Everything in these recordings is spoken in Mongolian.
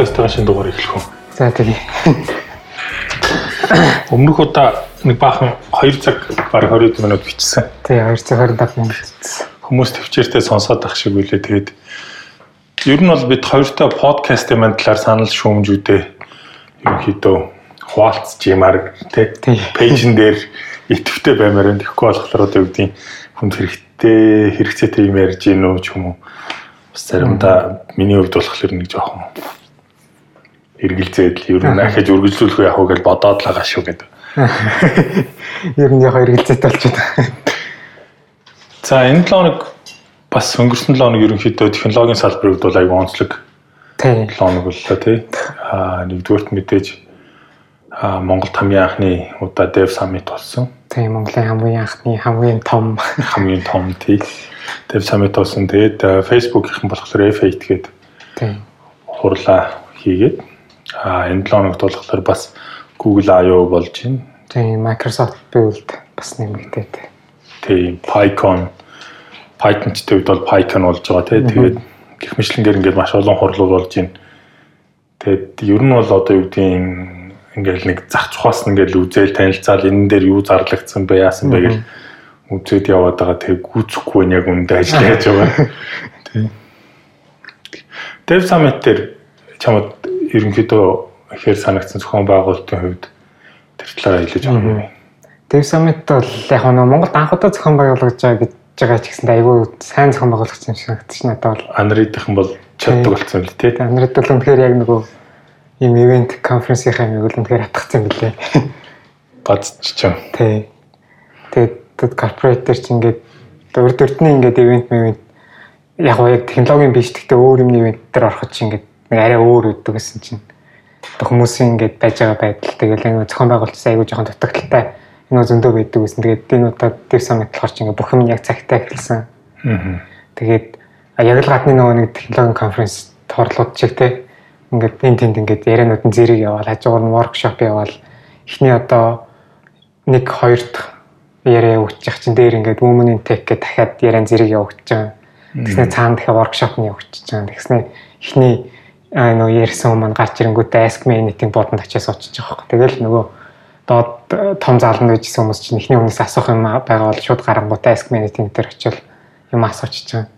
подкастын шинэ дугаар эхлэх үү. За тэгээ. Өмнөх удаа нэг баахан 2 цаг баг 20 минут бичсэн. Тэгээ 2 цаг 25 минут бичсэн. Хүмүүс төвчээртэй сонсоод ах шиг үлээ. Тэгээд ер нь бол бид хоёртой подкастын маань талаар санал шүүмжүүдээ ерөнхийдөө хуваалцж юмар тий пэйжн дээр идэвхтэй баймаар энэ тэгэхгүй болохоор одоо юу гэдгийг хүнд хэрэгтэй хэрэгцээтэй юм ярьж гин үү ч юм уу. Бас заримдаа миний хувьд болохоор нэг жоохон эргэлзээд л ер нь ахиж үргэлжлүүлэх яах вэ гэж бодоод л байгаа шүү гэдэг. Ер нь яг эргэлзээд болчиход. За энэ 7 хоног бас өнгөрсөн 7 хоног ерөнхийдөө технологийн салбарыг бол аягүй онцлог. Тийм. 7 хоног боллоо тий. Аа нэгдүгürt мэдээж аа Монголд хамгийн анхны удаа Dev Summit болсон. Тийм Монголын хамгийн анхны хамгийн том хамгийн том тий. Dev Summit болсон. Тэгээд Facebook-ийнхэн болохоор F8 гээд тийм хурлаа хийгээд А энэ 7 хоногт болохоор бас Google I/O болж байна. Тийм Microsoft Build бас нэмэгдээд. Тийм PyCon Python-тэй үед бол PyCon болж байгаа тий. Тэгээд гэх мэтлэнгээр ингээд маш олон хурлууд болж байна. Тэгээд ер нь бол одоо юу гэдгийг ингээл нэг зах цухаас ингээл үзэл танилцаал энэ дээр юу зарлагдсан бэ яасан бэ гэл үзээд яваад байгаа. Тэгээд гүцэхгүй нь яг үндэ ажиллаж байгаа. Тийм. Dev Summit дээр чамд ерөнхийдөө ихээр санагдсан зохион байгуулалтын хувьд тэр талаараа илүү жоох юм. Dev Summit бол яг нэг Монголд анх удаа зохион байгуулагдж байгаа гэж байгаа ч гэсэн айгүй сайн зохион байгуулагдсан юм санагдчих надад бол. Анридийнхан бол чаддаг болсон л тий. Анрид бол үнэхээр яг нөгөө ийм ивент конференсийнхаа нэг л үнэхээр хатгацсан билээ. Бацчихсан. Тий. Тэгээд корпорат дээр чи ингээд урд урдны ингээд ивент мэвент яг яг технологийн биш гэхдээ өөр юмны ивент дээр ороход чи ингээд нэг арай өөр өгдөг гэсэн чинь хүмүүсийн ингээд байж байгаа байдал тэгэл нэг зохион байгуулалт айгуу жоохон дутагдaltaй энэ зөндөө байдаг гэсэн. Тэгээд энэ удаад самт болохоор чи ингээд бүх юм яг цагтаа эхэлсэн. Тэгээд яг л гадны нөгөө нэг технологийн конференс торлууд чиг те ингээд энэ тэнд ингээд ярианууд нь зэрэг яваал хажуугаар нь воркшоп яваал эхний одоо нэг хоёр дахь яриа өгчих чинь дээр ингээд women in tech гэх дахиад яриан зэрэг явагдаж байгаа. Тэгснэ цаана дахиад воркшоп нь явагдаж байгаа. Тэгснэ эхний аа нөө ярьсан хүмүүс гарч ирэнгүүтээ ask me anything бодонд очиж суучих жоох. Тэгэл нөгөө доод э, том зааланд байжсэн хүмүүс чинь эхний өмнөөс асуух юм байгаа бол шууд гарангуудаа ask me anything дээр очил юм асуучиж байгаа.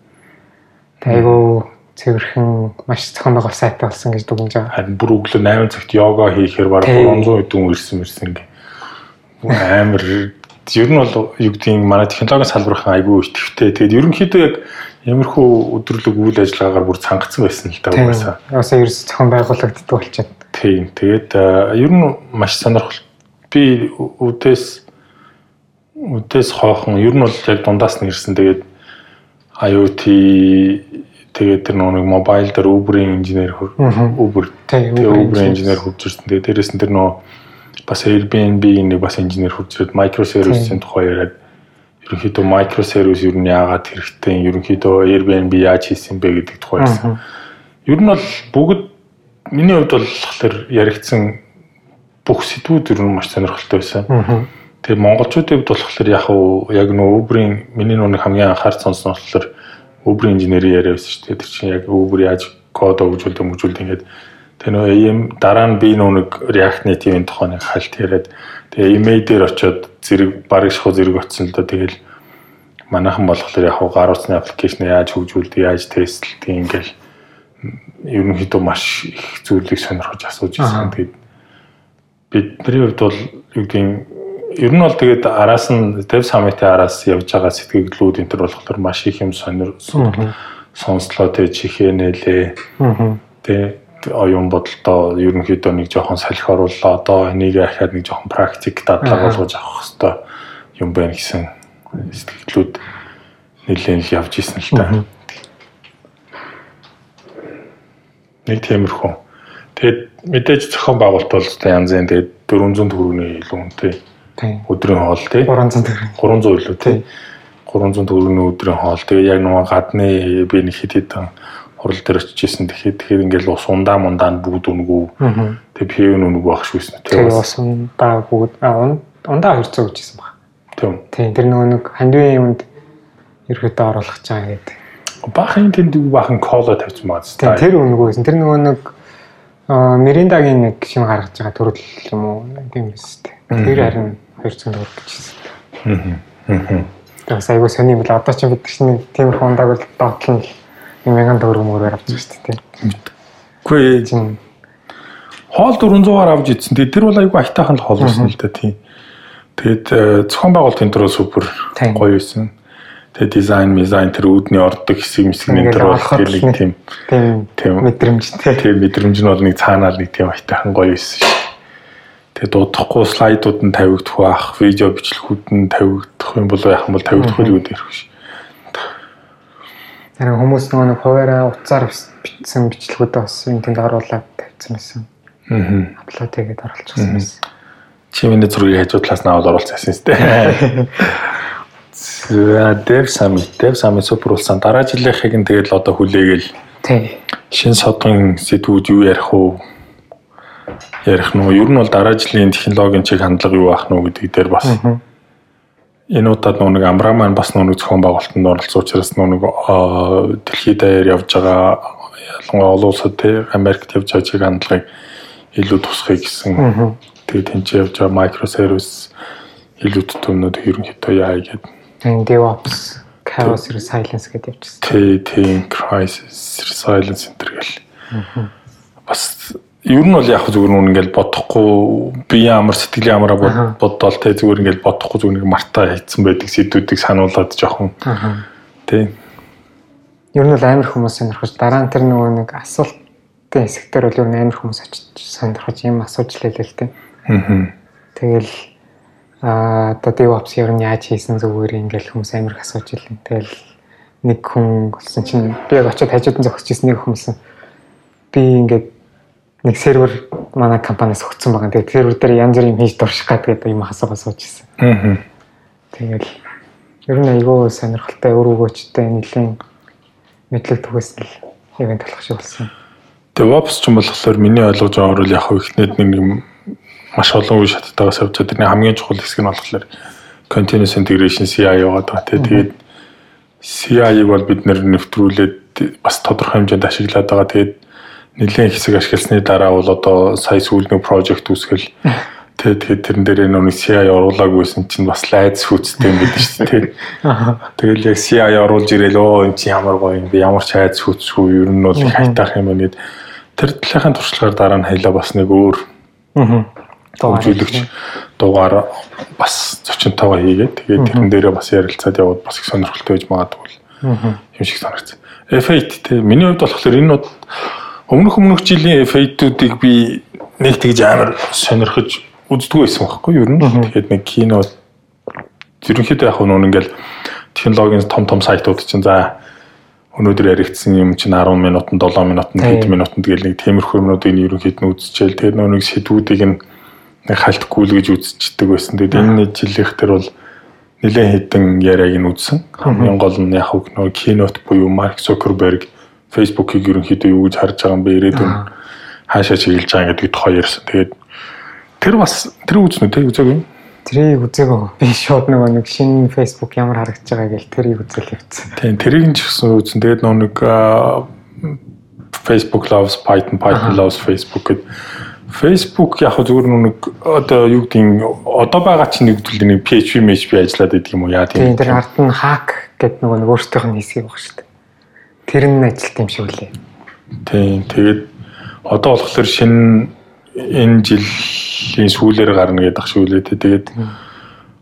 Тэйгөө цэвэрхэн маш зохион байгуул сайтай болсон гэж дүгнэж байгаа. Харин бүр өглөө 8 цагт йога хийхээр баг 300 хэдэн ирсэн мэрсэн ингээ. Амар ер нь бол юу гэдгийг манай технологийн салбархан айгүй итгэвтэй. Тэгээд ерөнхийдөө яг Ямархуу өдрөлөг үйл ажиллагаагаар бүр цангацсан байсан л та угаасаа. Угаасаа ерөөс зохион байгуулагддаг болчиход. Тийм. Тэгээд ер нь маш сонирхол би үдээс үдээс хоохон ер нь бол яг дундаас нь ирсэн. Тэгээд IoT тэгээд тэр нэг мобайл дээр Uber-ийн инженер Uber тэгээд Uber-ийн инженер хурж ирсэн. Тэгээд дээрэс нь тэр нөө бас Airbnb-ийн нэг бас инженер ирээд microservice-ийн тухай яриад ерөнхийдөө microservice ер нь яагаад хэрэгтэй, ерөнхийдөө Airbnb яаж хийсэн бэ гэдэг тухай ярьсан. Ер нь бол бүгд миний хувьд бол болохоор яригдсан бүх сэдвүүд ер нь маш сонирхолтой байсан. Тэгээ монголчуудын хувьд болохоор яг уу яг нөө Uber-ийн миний нүг хамгийн анхаарч сонсон болохоор Uber-ийн инженери яриа байсан шүү дээ. Тэр чинь яг Uber яаж код өгжүүлдэг, мөжүүлдэг ингээд тэгээ нөө AM дараа нь би нүг React Native-ийн тухай нэг хальт яриад Тэгээ имей дээр очиод зэрэг бараг шахуу зэрэг очсон л доо тэгэл манайхан болохоор яг гаруусны аппликейшн яаж хөгжүүлдэг, яаж тестлдэг ингээл ерөнхийдөө маш их зүйлийг сонирхож асууж ирсэн. Тэгээд бидний хувьд бол юу гэдгийг ер нь бол тэгээд араас нь Dev Summit-ийн араас явж байгаа сэтгэлдлүүд энэ төр болохоор маш их юм сонир сонслоо тэг чихээ нэлээ. Тэ оюун бодолтой ерөнхийдөө нэг жоохон салхи оруулаа. Одоо энийг ахаад нэг жоохон практик дадлага болгож авах хэрэгтэй юм байна гэсэн сэтгэлдлүүд нэлээд л явж исэн л та. Нэг тиймэрхүү. Тэгээд мэдээж зохион байгуулалт бол янзын тэгээд 400 төгрөгийн илүү үнэтэй. Өдрийн хоол тий. 300 төгрөг. 300 илүү тий. 300 төгрөгийн өдрийн хоол. Тэгээд яг нэг гадны би нэг хэд хэдэн хурал дээр очижсэн тэгэхээр тэгэхээр ингээл ус ундаа мундаа бүгд үнгүү. Тэгээ пив нүг байх шүүсэн. Тэгээ ус ундаа бүгд ундаа хөрцөө гэжсэн баг. Тийм. Тийм тэр нөгөө нэг хандивын юмд ерөөдөө оруулах чаа гэдэг. Баахан тэнд баахан кола тавьсан маа. Тийм тэр үнгүйсэн. Тэр нөгөө нэг Аа Мириндагийн нэг шинэ гаргаж байгаа төрөл юм уу? Тийм биз дээ. Тэр харин 200 төгрөг гэжсэн. Аа. Тэгээс айгуу сони юм л одоо ч бид чинь тийм хондаг бол доотлол 1000 төгрөг мөрөөр авчих шүү дээ. Үгүй Тийм. хоол 400-аар авч идсэн. Тэгээ тэр бол айгүй айтайхан л хоол байсан л да тийм. Тэгээд э, зохион байгуулалтын төрөө супер гоё байсан. Тэгээд дизайн, мизайн тэр үүдний ордог хэсэг мэсгний Ингээл тэр бол тийм Тийм тийм мэдрэмжтэй. тийм мэдрэмж нь бол нэг цаанаал нэг тийм айтайхан гоё байсан шүү. Тэгээд дуудахгүй слайдууд нь тавигдах бах, видео бичлэгүүд нь тавигдах юм бол яах юм бол тавигдах үйл ирэх ш. Харин хүмүүс нөгөө нэг хуваараа утсаар бичсэн бичлэгүүдээ бас энэ тэнд оруулаад тавьсан байсан. Аа. Апплод хийгээд оруулчихсан байсан. Чи миний зургийг хажуу талаас нь аваад оруулсан юм дээ. За Dev Summit, Dev Summit супер болсон. Дараа жилийнхийг нь тэгэл одоо хүлээгээл Тий. шин содон сэдвүүд юу ярих уу? Ярих нь уу? Ер нь бол дараа жилийн технологийн чиг хандлага юу ах нь гэдэг дээр бас энэ удаад нэг Амраа маань бас нэг зохион байгуулалтанд оролцсон учраас аа, дэлхийд даяар явж байгаа ялангуяа олон улсад те Америкт явж байгаа чиг хандлагыг илүү тусахыг гэсэн. Тэгээд тэнд ч явж байгаа microservice илүү төтөмнүүд ерөнхийдөө яа гэдэг. DevOps, Chaos Resilience гэдэг явчихсан. T team crisis resilience center гэл. Бас ер нь бол яг зүгээр нүн ингээл бодохгүй би ямар сэтгэлийн амараа Аха. бод- бодоол те зүгээр ингээл бодохгүй зүгээр нэг мартаа хийцэн байдаг сэдвүүдийг сануулад жоохон. Те Ер нь бол амар хүмүүс сонирхож дараа нь тэр нөгөө нэг асуултын хэсэгтэр бол ер нь амар хүмүүс очиж сонирхож юм асууж лээ л хм Тэгэл аа одоо DevOps ер нь яаж хийсэн зүгээр ингээл хүмүүс амар их асууж илэн. Тэгэл нэг хүн болсон чинь би яг очиод хажууд нь зогсож ирсэн нэг хүмүүс би ингээд нэг сервер манай компаниас өгсөн байгаа. Тэгээд сервер дээр янз бүр юм хийж дурших гэдэг юм асуугаа сууж ирсэн. хм Тэгэл ер нь айгүй сонирхолтой өр өгөөчтэй нэлийн мэдлэг түгээсэн л ивент болох шиг болсон. DevOps ч юм болохоор миний ойлгож байгаагаар бол яг ихнээд нэг нэг маш олон үе шаттайгаас явж байгаа. Тэрний хамгийн чухал хэсэг нь болохоор continuous integration CI яваад байгаа. Тэгээд CI-г бол бид нэр нэвтрүүлээд бас тодорхой хэмжээнд ашиглаад байгаа. Тэгээд нэлээд хэсэг ашигласны дараа бол одоо сая сүүлний project үүсгэл тэгээд тэгээд тэрэн дээр нэг CI оруулаагүйсэн чинь бас лайз хүүцтэй юм байдаг шүү дээ. Тэгэл яг CI оруулж ирээл өө эн чи ямар гоё юм бэ? Ямар ч айц хүүцгүй ер нь бол хайтаах юм байна гэд тэр талынхаа туршлагаар дараа нь хайлаа бас нэг өөр хөгжүүлэгч дугаар бас зочинтойгоо хийгээд тэгээд тэрэн дээрээ бас ярилцаад яваад бас их сонирхолтой байж магадгүй юм шиг санагдсан. F8 те миний хувьд болохоор энэ нь өмнөх өмнөх жилийн F8-үүдийг би нэг тэгж амар сонирхож үздэггүй байсан байхгүй юу? Ер нь тэгээд нэг кино ерөнхийдөө яг нүн ингээл технологийн том том сайтууд чинь за өнөөдөр яригдсан юм чинь 10 минутанд 7 минутанд хэд минутанд гэл нэг тиймэрхүү юмнуудыг ерөнхийд нь үзчихэл нөө нэг сэдвүүдийг нэг хальтгүй л гэж үзчихдэг байсан. Тэгээд энэ жилийнх төр бол нэлээд хэдэн яриаг нь үзсэн. Хамгийн гол нь яг хөг нөө кинот буюу Марк Цукерберг Facebook-ийг ерөнхийдөө юу гэж харж байгаа юм бэ? Ирээдүйн хаашаа чиглэж байгаа гэдгийг тухай ярьсан. Тэгээд тэр бас тэр үзнэ тий үзээгүй юм. Тэрийг үзээгөө. Би шууд нөгөө нэг шинэ Facebook ямар харагдаж байгаа гэл тэрийг үзэл явцсан. Тийм тэрийг нь ч гэсэн үзэн. Тэгээд нөө нэг Facebook loves Python, Python loves Facebook гэдэг Facebook яг зүгээр нэг одоо юу гэдгийг одоо байгаа чинь нэг зүйл нэг PHP, PHP ажиллаад байдаг юм уу? Яа Тийм тийм. тэр ард нь hack гэдэг нөгөө нэг өөртөөх нь хэсгийг баг шүү дээ. Тэр нь ажилт юм шиг үлээ. Тийм. Тэгээд одоо болохоор шинэ энэ жилийн сүүлээр гарна гэдэг шиг үлээ. Тэгээд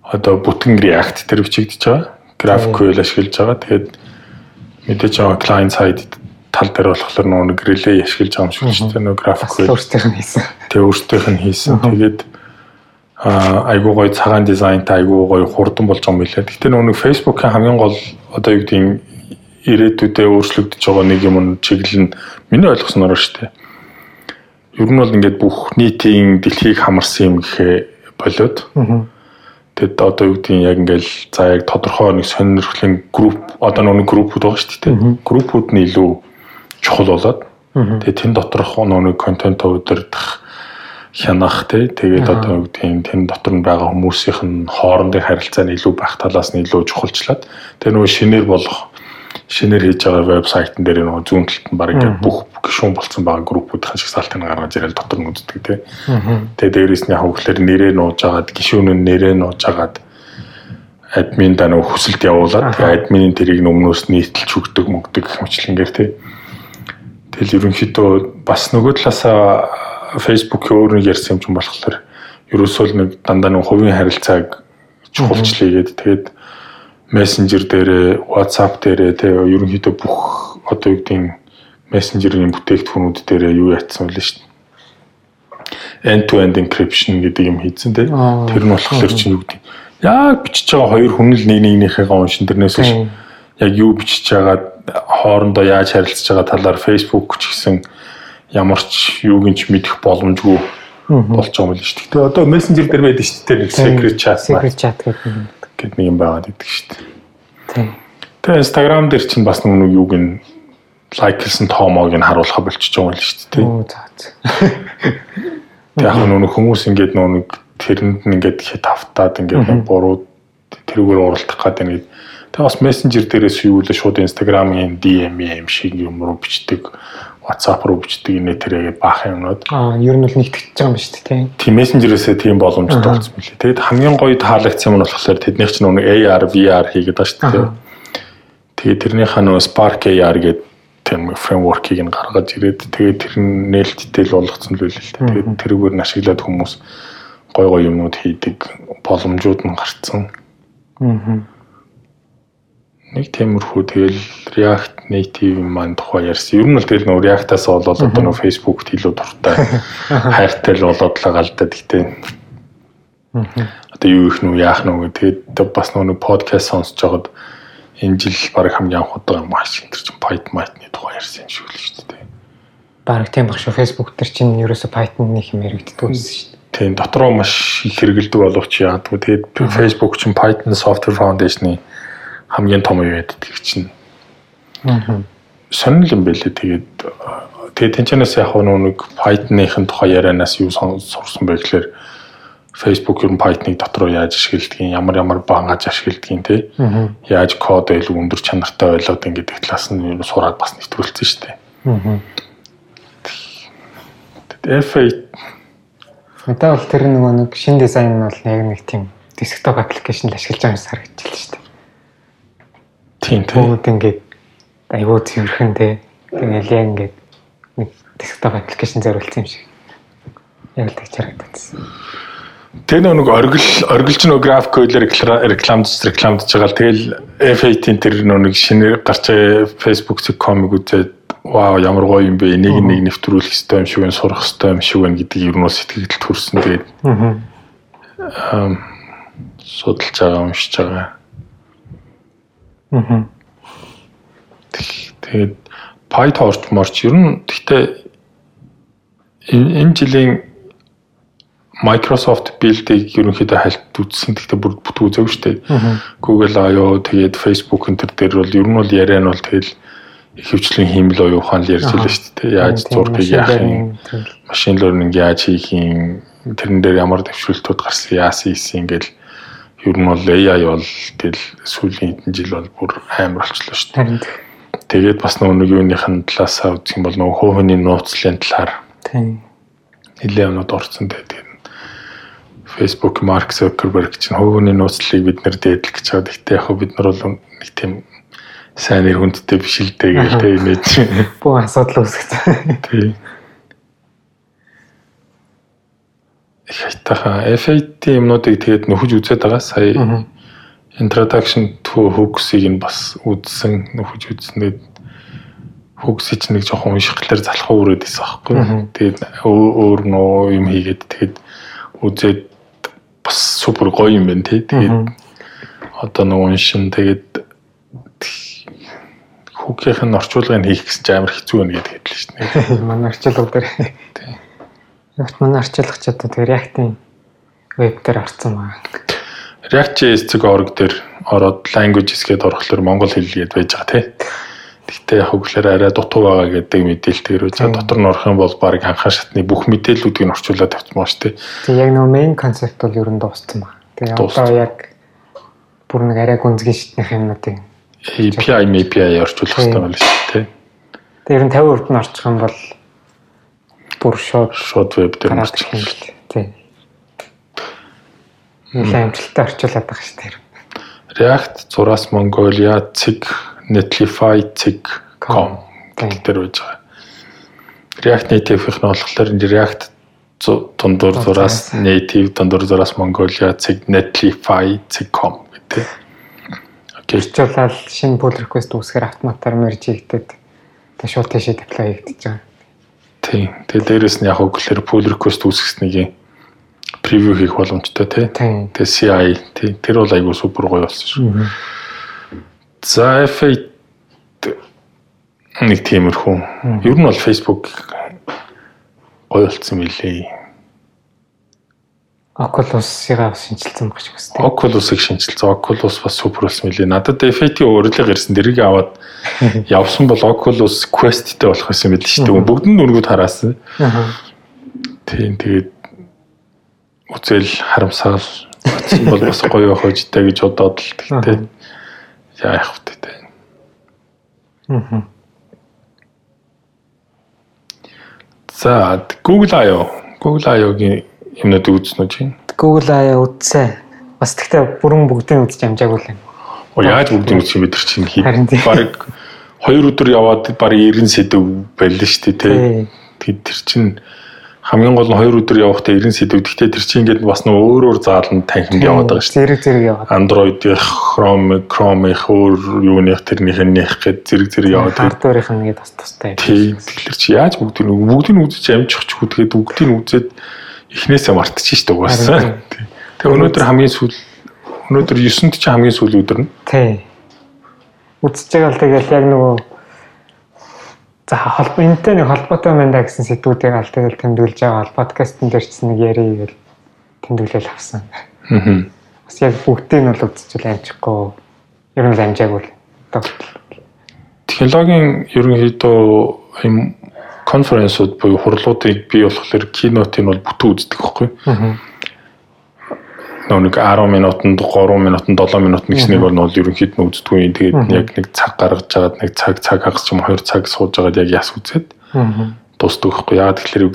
одоо бүтэн React тэр бичигдэж байгаа. GraphQL ашиглаж байгаа. Тэгээд мэдээж байгаа client side тал дээр болохоор нөгөө relay ашиглаж байгаа юм шиг шүү дээ. Нөгөө GraphQL өөртөөх нь хийсэн. тэг өөртөөх нь хийсэн. Тэгээд айгуу гоё цагаан дизайнтай айгуу гоё хурдан болж байгаа юм билээ. Гэхдээ нөгөө Facebook-ийн хамгийн гол одоо юу гэдгийг ирээдүйдээ өөрчлөгдөж байгаа нэг юм чиглэл нь миний ойлгосноор шүү дээ. Ер нь бол ингээд бүх нийтийн дэлхийг хамарсан юм гэхээ болоод тэгэд одоо юу гэдгийг яг ингээл за яг тодорхой нэг сонирхлын групп одоо нэг группүүд байгаа шүү дээ. Группүүд нь илүү чухал болоод тэгээ тэн доторх нэг контент удирдах хянах тий тэгээд одоо юу гэдгийг тэн дотор нь байгаа хүмүүсийнх нь хоорондын харилцаа нь илүү байх талаас нь илүү чухалчлаад тэгээ нөгөө шинээр болох шинээр хийж байгаа вебсайтн дээр нөгөө зүүн талд нь баг ингээд бүх гишүүн болцсон байгаа группүүдийн шагсаалтыг гаргаж ирэл дотор нь үздэг тий. Тэгээ дээрээс нь яг хөглөр нэрээ нууж агаад гишүүн нь нэрээ нууж агаад админ да нөгөө хүсэлт явуулаад тэгээ админийн тэрийг өмнөөс нийтэлж өгдөг мөгдөг гэх мэтлэнгээр тий. Тэгэл ерөнхийдөө бас нөгөө талаасаа Facebook-ийн өөр нэг ярьсан юм чинь болохоор ерөөсөө нэг дандаа нэг хувийн харилцааг чухалчлээгээд тэгээд мессенжер дээрээ, WhatsApp дээрээ тэгээ ерөнхийдөө бүх одоо юу гэдгийг мессенжерийн бүтээгдэхүүнүүд дээрээ юу яатсан вэ шүү дээ. End to end encryption гэдэг юм хийсэн тий. Тэр нь болохоор чинь юу гэдэг яг бичиж байгаа хоёр хүн л нэг нэгнийхээ уншин тэрнээс биш яг юу бичиж байгаа хоорондоо яаж харилцаж байгаа талаар Facebook ч гэсэн ямар ч юуг нь ч мэдэх боломжгүй болж байгаа юм л шүү дээ. Тэгээ одоо мессенжер дээр байдаг шүү дээ нэг secret chat. Secret chat гэдэг гэд нэг юм байгаад идэг шүү дээ. Тэгээ Instagram дээр чинь бас нэг юуг нь лайклсан тоомоог нь харуулах болчихж байгаа юм л шүү дээ. Оо за яг нэг хүмүүс ингээд нэг тэрэнд нь ингээд хит автаад ингээд буруу тэрүүгээр уралдах гэдэг нэг Тэгээ бас мессенжер дээрээс юу вэ? Шууд Instagram-ийн DM юм шиг юм руу бичдэг WhatsApp руу бичдэг инээ тэрэг баах юмнууд. Аа, ер нь бол нэгтгэж байгаа юм шүү дээ. Тийм мессенжерээсээ тийм боломжтой болсон мөлий. Тэгэд хамгийн гоё таалагдсан юм нь болохоор тэднийх чинь нөгөө AR, VR хийгээд байгаа шүү дээ. Тэгээд тэрнийхээ нөгөө Spark AR гэдэг тийм фреймворкийг нь гаргаж ирээд тэгээд тэр нь нээлттэй л болгоцсон л л дээ. Тэгээд тэрүүгээр нь ашиглаад хүмүүс гой гой юмнууд хийдэг боломжууд нь гарцсан. Аа нэг тиймэрхүү тэгэл React Native маань тухай ярьсан. Ер нь л тэгэл нөө React-аас болоод одоо нөө Facebook-т илүү дуртай хайртай л болоод л галдаа гэхдээ одоо юу их нүү яах нүү тэгээд бас нөө подкаст сонсож байгаад энэ жил баг хамгийн анх удаа юм ааш энэ чинь Python-ы тухай ярьсан шүү л шүү дээ. Баг тийм баг шүү Facebook дээр чинь ерөөсө Python нэг юм яригддаг байсан шүү дээ. Тийм дотроо маш их хэрэгэлдэг боловч яадгүй тэгээд Facebook чинь Python Software Foundation-ы хамгийн том юу яд гэдэг чинь. Аа. Сонирхол юм байлээ. Тэгээд тэгээд тэнцэнээс яг нэг Python-ийн тухай ярианаас юу сурсан бэ гэхээр Facebook ер нь Python-ыг дотроо яаж ашигладгийг, ямар ямар баангаж ашигладгийг тий. Яаж код илүү өндөр чанартай ойлгоод ингээд талаас нь юу сураад бас нэвтрүүлсэн шүү дээ. Аа. F8 Мэдээ бол тэр нөгөө нэг шин дизайн нь бол яг нэг тийм десктоп аппликейшн ашиглаж байгаа юм харагдчихлаа шүү дээ. Тийм тийм. Бүгд ингээд айгүй цэвэрхэн те. Тэгэл яг ингээд нэг десктоп аппликейшн зориулсан юм шиг. Яг л тэгж харагдсан. Тэр нэг оргил оргилж нөгөө график койлер рекламдж рекламдж байгаа тэгэл F8-ийн тэр нэг шинээр гарч байгаа Facebook.com-ыг үзээд вау ямар гоё юм бэ энийг нэг нэвтрүүлэх хэрэгтэй юм шиг байна сурах хэрэгтэй юм шиг байна гэдэг ер нь сэтгэлд төрсөн тэгээд аа судалж байгаа уншиж байгаа Аа. Тэгээд PyTorch морч ер нь гэхдээ энэ жилийн Microsoft build-ийг ерөнхийдөө хальт үзсэн. Гэхдээ бүр үзээгүй шүү дээ. Google аяа тэгээд Facebook энэ төр дээр бол ер нь бол яриа нь бол тэгэл ихэвчлэн хиймэл оюу ухаан л ярьж байлаа дээ. Яаж зургийг яах юм, машин learning яаж хийх юм, тэрэн дээр ямар дэвшүүлтүүд гарсан, яасан ийсэн ингээл ер нь бол AI бол тэгэл сүүлийн хэдэн жил бол бүр амар болчихлоо шүү дээ. Тэгээд бас нөгөө юуныхын талаасаа үзэх юм бол нөгөө хувийн нууцлалын талаар тийм нэлээд юмнууд орсон тэгээд Facebook Mark Zuckerberg чинь хувийн нууцлалыг бид нэр дээдлэх гэж байгаа. Гэхдээ яг бид нар бол нэг тийм сайн нэр хүндтэй биш л дээ гэх тийм нэж. Бүх асуудал үүсгэж. Тийм. хайтаха F8 юмнуудыг тэгээд нөхөж үзээд байгаа. Сая introduction to hooks-ыг нь бас үзсэн, нөхөж үзснээр hooks-ийг нэг жоохон унших гэхээр залхуу өрөөд байсан аахгүй. Тэгээд өөр нөө юм хийгээд тэгээд үзээд бас супер гоё юм байна тий. Тэгээд одоо нэг уншин тэгээд хүүгийнх нь орчуулгыг хийх гэсэн чинь амар хэцүү байна гэдэг хэллээ шүү дээ. Манай орчуулга дээр. Тийм Ягт манай арчилгач одоо тэр React-ийн веб дээр орсон байна. React.js орг дээр ороод languages гэдээ орохлоор монгол хэл гээд байж байгаа тий. Гэхдээ яг хөглөр арай дутуу байгаа гэдэг мэдээлэлээр үз. Дотор нь орох юм бол баг анхаа шатны бүх мэдээллүүдийг нь орчуулад тавьчихсан шүү дээ. Тэг яг нөгөө main concept бол ер нь дууссан байна. Тэгээ одоо яг бүр нэг арай гүнзгий шатных юмнуудыг API API орчуулах хэрэгтэй байна шүү дээ. Тэр нь 50% нь орчих юм бол бүр шууд Шууд веб дээр ирэх юм бэл. Тий. Нилээ амжилттай орчуулад байгаа шүү дээ. React зураас Mongolia цэг Netlify цэг.com гэх дээр байж байгаа. React Native-ийнх нь болохоор React дундуур зураас Native дундуур зураас Mongolia цэг Netlify цэг.com гэдэг. Орчуулаад шинэ pull request үүсгэр автоматар merge хийгдээд тэг шууд тийшээ deploy хийгдэж байгаа. Тийм. Тэгээ дээрэс нь яг үгээр pull request үүсгэснийг превью хийх боломжтой тий. Тэгээ CI тий. Тэр бол айгүй супер гоё болсон шүү. За F8 нэг тиймэрхүү. Ер нь бол Facebook гоё болсон мөлий. Oculus-ыг шинжилсэн багч үстэй. Oculus-ыг шинжилсэн. Oculus бас супер болсон мөлий. Надад F8-ийн урилга ирсэн. Дэрийг аваад явсан бол Oculus Quest-тэй болох байсан мэт л шүү дээ. Бүгд нь өргөд хараасан. Аа. Тийм тэгээд үзэл харамсаал батсан бол бас гоё хожтой гэж бодоод л тэгтээ яах вэ тэ. Аа. За Google I/O Google I/O-гийн юмнууд үүснэ үү чинь? Google I үзсэн. Бас тэгтээ бүрэн бүгдийг үзэж амжаагүй л юм. Оо яаж бүгдийг үзэх юм бэ тэр чинь хий. Бараг 2 өдөр яваад бараг 90 сэдв байлаа шүү дээ тий. Тэгээд тэр чинь хамгийн гол нь 2 өдөр явахдаа 90 сэдв. Гэхдээ тэр чинь ингээд бас нөө өөр өөр зааланд танхимд яваад байгаа шүү. Зэрэг зэрэг яваад. Android-ийн Chrome, Chrome-ийн өөр юуных тэрнийх нэх гээд зэрэг зэрэг яваад Хардварынх нь ингээд бас тустай. тий. Тэгэхээр чи яаж бүгдийг нь бүгдийг нь үзэж амжих ч үгүй тэгээд бүгдийг нь үзээд эхнээсээ мартчих шүү дээ угаасаа. Тэгээ өнөөдөр хамгийн сүүл өнөөдөр 9-нд чи хамгийн сүүл өдөр нь Тий. Үзэж байгаа л тэгэл яг нөгөө за холбоо энэтэй нэг холбоотой байна да гэсэн сэдвүүдийг аль тэгэл тэмдэглэж байгаа бол подкастн дээр ч нэг ярий гэл тэмдэглэл авсан. Аа. Бас яг бүгдийг нь бол үзчихвэл амжихгүй. Ер нь л амжаагүй л. Технологийн ерөнхийдөө юм конференсууд буюу хурлуудыг бий болохоор кинотыг бол бүтэн үздэг байхгүй. Аа. Нэг 10 минутанд 3 минутанд 7 минут нэгснийг бол бол ерөнхийд нь үздэггүй. Тэгээд яг нэг цаг гаргаж жагаад нэг цаг цаг хагас ч юм 2 цаг сууж жагаад яг яс үзээд дуустдаг байхгүй. Яагаад тэгэхээр юу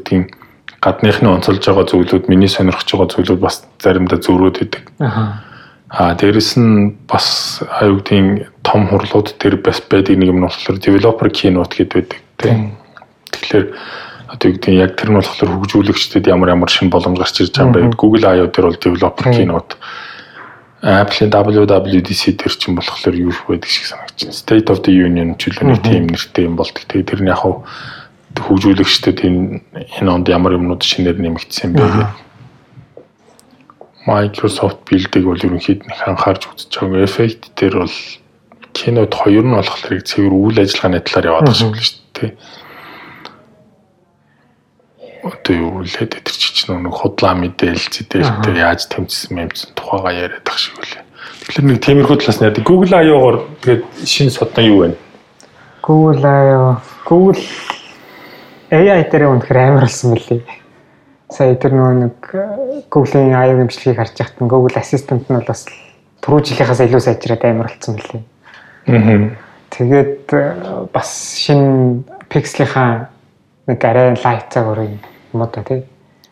гадных нь онцолж байгаа зүйлүүд миний сонирхож байгаа зүйлүүд бас заримдаа зөрөөд идэг. Аа. Дээрэс нь бас аюу гэдгийг том хурлууд дээр бас байдаг нэг юм нь болохоор developer keynote гэдэг байдаг тийм. Тэгэхээр одоо юу гэдгийг яг тэр нь болохоор хөгжүүлэгчдэд ямар ямар шин боломж гарч ирж байгаа юм бэ? Google I/O дээр бол developer keynote Apple-ийн WWDC дээр чинь болохоор юу байдаг шиг байна. State of the Union ч нэг тийм нэртэй юм болдог. Тэгээ тэр нь яг хөгжүүлэгчдэд энэ энэ онд ямар юмнууд шинээр нэмэгдсэн бэ гэдэг Microsoft билдэг бол ерөнхийд нь анхаарч үзэж байгаа. F8 дээр бол кинод хоёр нь болохоор цэвэр үйл ажиллагааны талаар яваад байгаа шүү дээ. Одоо юу лээд тэр чинь нэг худлаа мэдээлэл зэдэлтэй яаж тэмцсэн мэмцсэн тухайга яриад байгаа шиг үлээ. Тэгэхээр нэг тиймэрхүү талаас нь яадаг. Google I/O-гоор тэгээд шинэ содон юу вэ? Google аа Google AI дээр үнэхээр амар болсон мөлий. Сая тэр нөгөө нэг э, Google-ийн AI гэмшлэгийг харж байхад нь Google Assistant нь бол бас түрүү жилийнхаас илүү сайжраад амар болсон мөлий. Аа. Тэгээд э, бас шинэ Pixel-ийнхаа нэг арай лайт цаг өрөө та тий.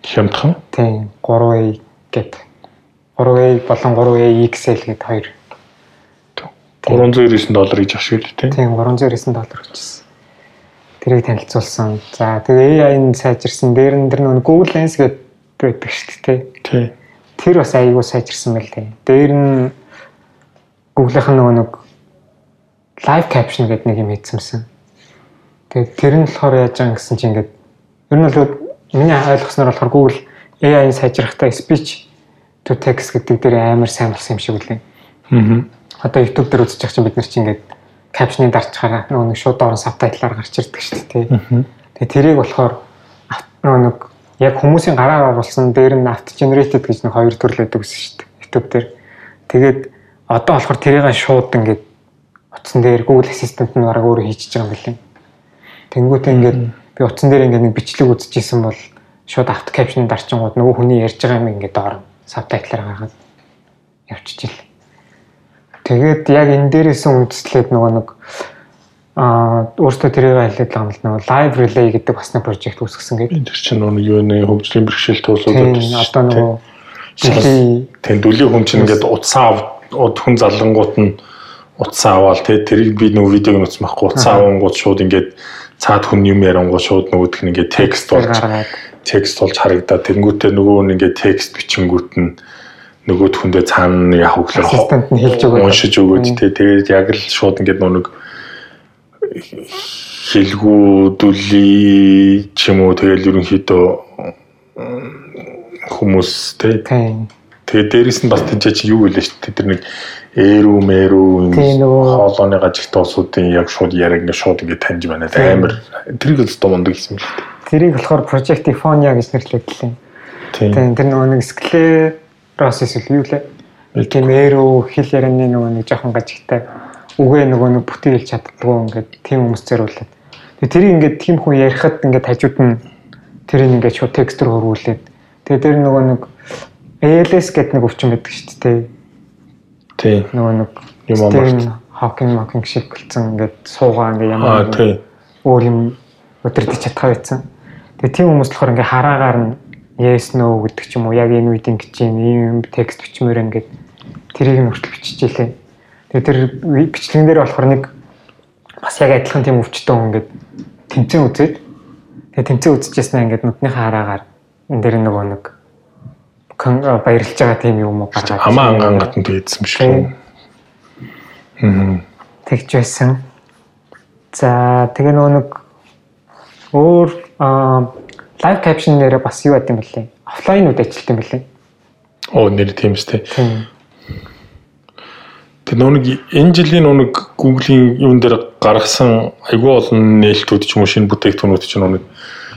Хямдхан. Тийм 3A гэд 3A болон 3A XL гэд хоёр 399 доллар гэж шиг л тийм. Тийм 399 доллар өчсөн. Тэрийг танилцуулсан. За тэгээ AI-н сайжирсан. Дээр нь тэр нөгөө Google Lens гэдэг байдаг шүү дээ. Тийм. Тэр бас аягүй сайжирсан байл тээ. Дээр нь Google-ийн нөгөө нэг live caption гэдэг нэг юм хийцэмсэн. Тэгээд тэр нь болохоор яаж байгаа гэсэн чинь ингээд ер нь бол миний ойлгосноор болохоор Google AI-н сайжрахтаа speech to text гэдэг дээр амар сайн болсон юм шиг үлээ. Аа. Одоо YouTube дээр байгаа чинь бид нар чинь ингээд caption-ыг дарчхаараа нөгөө нэг шууд орон сабтайтлаар гарч ирдэг шүү дээ. тий. Тэгээ тэрийг болохоор нөгөө нэг яг хүмүүсийн гараар оруулсан дээр нь auto generated гэж нэг хоёр төрөл байдаг гэсэн шүү дээ. YouTube дээр. Тэгээд одоо болохоор тэрийг шууд ингээд утсан дээр Google Assistant нь бараг өөрөө хийчихэж байгаа юм билээ. Тэнгүүтээ ингээд би утсан дээр ингээд нэг бичлэг үзчихсэн бол шууд auto caption дарчингууд нөгөө хүний ярьж байгаа юм ингээд доор сабтайтлаар гаргаад явчихжээ. Тэгээд яг энэ дээрээс үндэслээд нөгөө нэг аа өөртөө тэрийг айлаад байгаа юм л нөгөө live relay гэдэг бас нэг прожект үүсгэсэн гэдэг. энэ чинь нөгөө юу нэ хөгжлийн бэрхшээл Тийм одоо нөгөө тийм дүлийн хүм чинь ингээд утсаа ав хүн залангууд нь утсаа аваад тий тэрийг би нөгөө видеог нь үзмэхгүй утсаа авангууд шууд ингээд цаад хүн юм ярангууд шууд нөгөөх нь ингээд текст болж текст болж харагдаад тэнгуүтээ нөгөө нь ингээд текст бичингүүт нь нөгөөд хүндээ цаана яг хөглөр Ассистент нь хэлж өгөөд. уншиж өгөөд тий тэгээд яг л шууд ингээд нөгөө нэг хэлгүүдүли ч юм уу. Тэгэл ерөнхийдөө хүмүүс тий тэгээд дээрэс нь бас тийч чи юу гэлээ шүү дээ. Тэр нэг эрүү мэрүү хоолойны гажигт улсуудын яг шууд яриаг ингээд шууд ингээд таньж байна амар тэрийг л өстө мундаг юм л дээ тэрийг болохоор project Ephonia гэж нэрлэдэг лээ. тийм тэр нөгөө нэг склероsis үл юу лээ. Тийм эрүү хэл ярианы нөгөө нэг жоохон гажигтай үгээ нөгөө нэг бүтээлж чаддгүй ингээд тийм хүмүүс зориулаад. Тэгээ тэрийг ингээд тийм хүн ярихад ингээд хажууд нь тэрийг ингээд шууд текстээр хөрвүүлээд. Тэгээ тэр нөгөө нэг ALS гэдэг нэг өвчин байдаг шүү дээ. Тийм Нөгөө нэг Юм. Stephen Hawking Hawking шиг болцсон ингээд суугаа ингээд ямар тийм өөр юм өдөртөж чадхаа байсан. Тэгээ тийм хүмүүс болохоор ингээ хараагаар нь yes no гэдэг ч юм уу яг энэ үед ингэж юм текст бичмээр ингээд тэрийг нь хүртэл биччихжээ. Тэгээ тэр бичлэгэн дээр болохоор нэг бас яг адилхан тийм өвчтөн хүн ингээд тэмцэн үзээд тэгээ тэмцэн үзчихсэн ингээд нүднийхээ хараагаар энэ дээр нөгөө нэг баярлж байгаа тийм юм уу гаргаад амаа ангаан гатан тэгсэн биш үү тэгж байсан. За тэгээ нөгөө нэг өөр лайв капшн нэрээ бас юу юм бэлээ. Офлайнуд ажилт юм бэлээ. оо нэр тийм шүү дээ Тийм. тэр нүг энэ жилийн нүг Google-ийн юун дээр гаргасан айгүй олон нээлтүүд ч юм уу шинэ бүтээгдэхүүнүүд ч нүг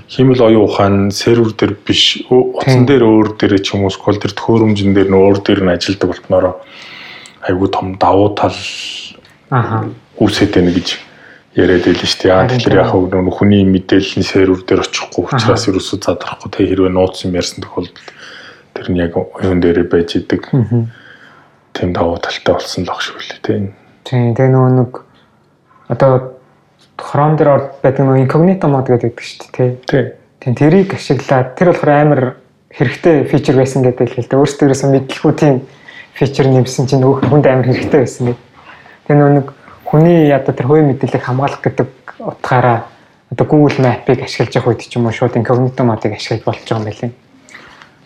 химэл оюун ухаан сервер дээр биш утсан дээр өөр дээр ч юм уу скол дээр төхөөрөмжн дээр нөө өөр дээр нь ажилдаг болтноороо айгүй том давуу тал Аха. үүсээд байна гэж яриад байл шүү дээ. Тэгэхээр яг нөгөө хүний мэдээллийн сервер дээр очихгүй учраас ерөөсөө задрахгүй тэг хэрвээ нууц юм ярьсан тохиолдолд тэр нь яг юун дээр байж идэг тийм давуу талтай болсон л ах шүү лээ тийм. Тийм тэгээ нөгөө нэг одоо Chrome дээр байдаг нөгөө incognito mode гэдэг шүү дээ. Тийм. Тийм тэрийг ашиглаад тэр болохоор амар хэрэгтэй фичер байсан гэдэг л хэлдэг. Өөрсдөө ерөөсөө мэдлэхгүй тийм фичер нэмсэн чинь нөгөө хүнд амар хэрэгтэй байсан гэдэг. Тэгээ нэг хүний одоо тэр хувийн мэдээллийг хамгаалах гэдэг утгаараа одоо Google Map-ыг ашиглаж явах үед ч юм уу шууд incognito mode-ыг ашиглаж болж байгаа юм байна.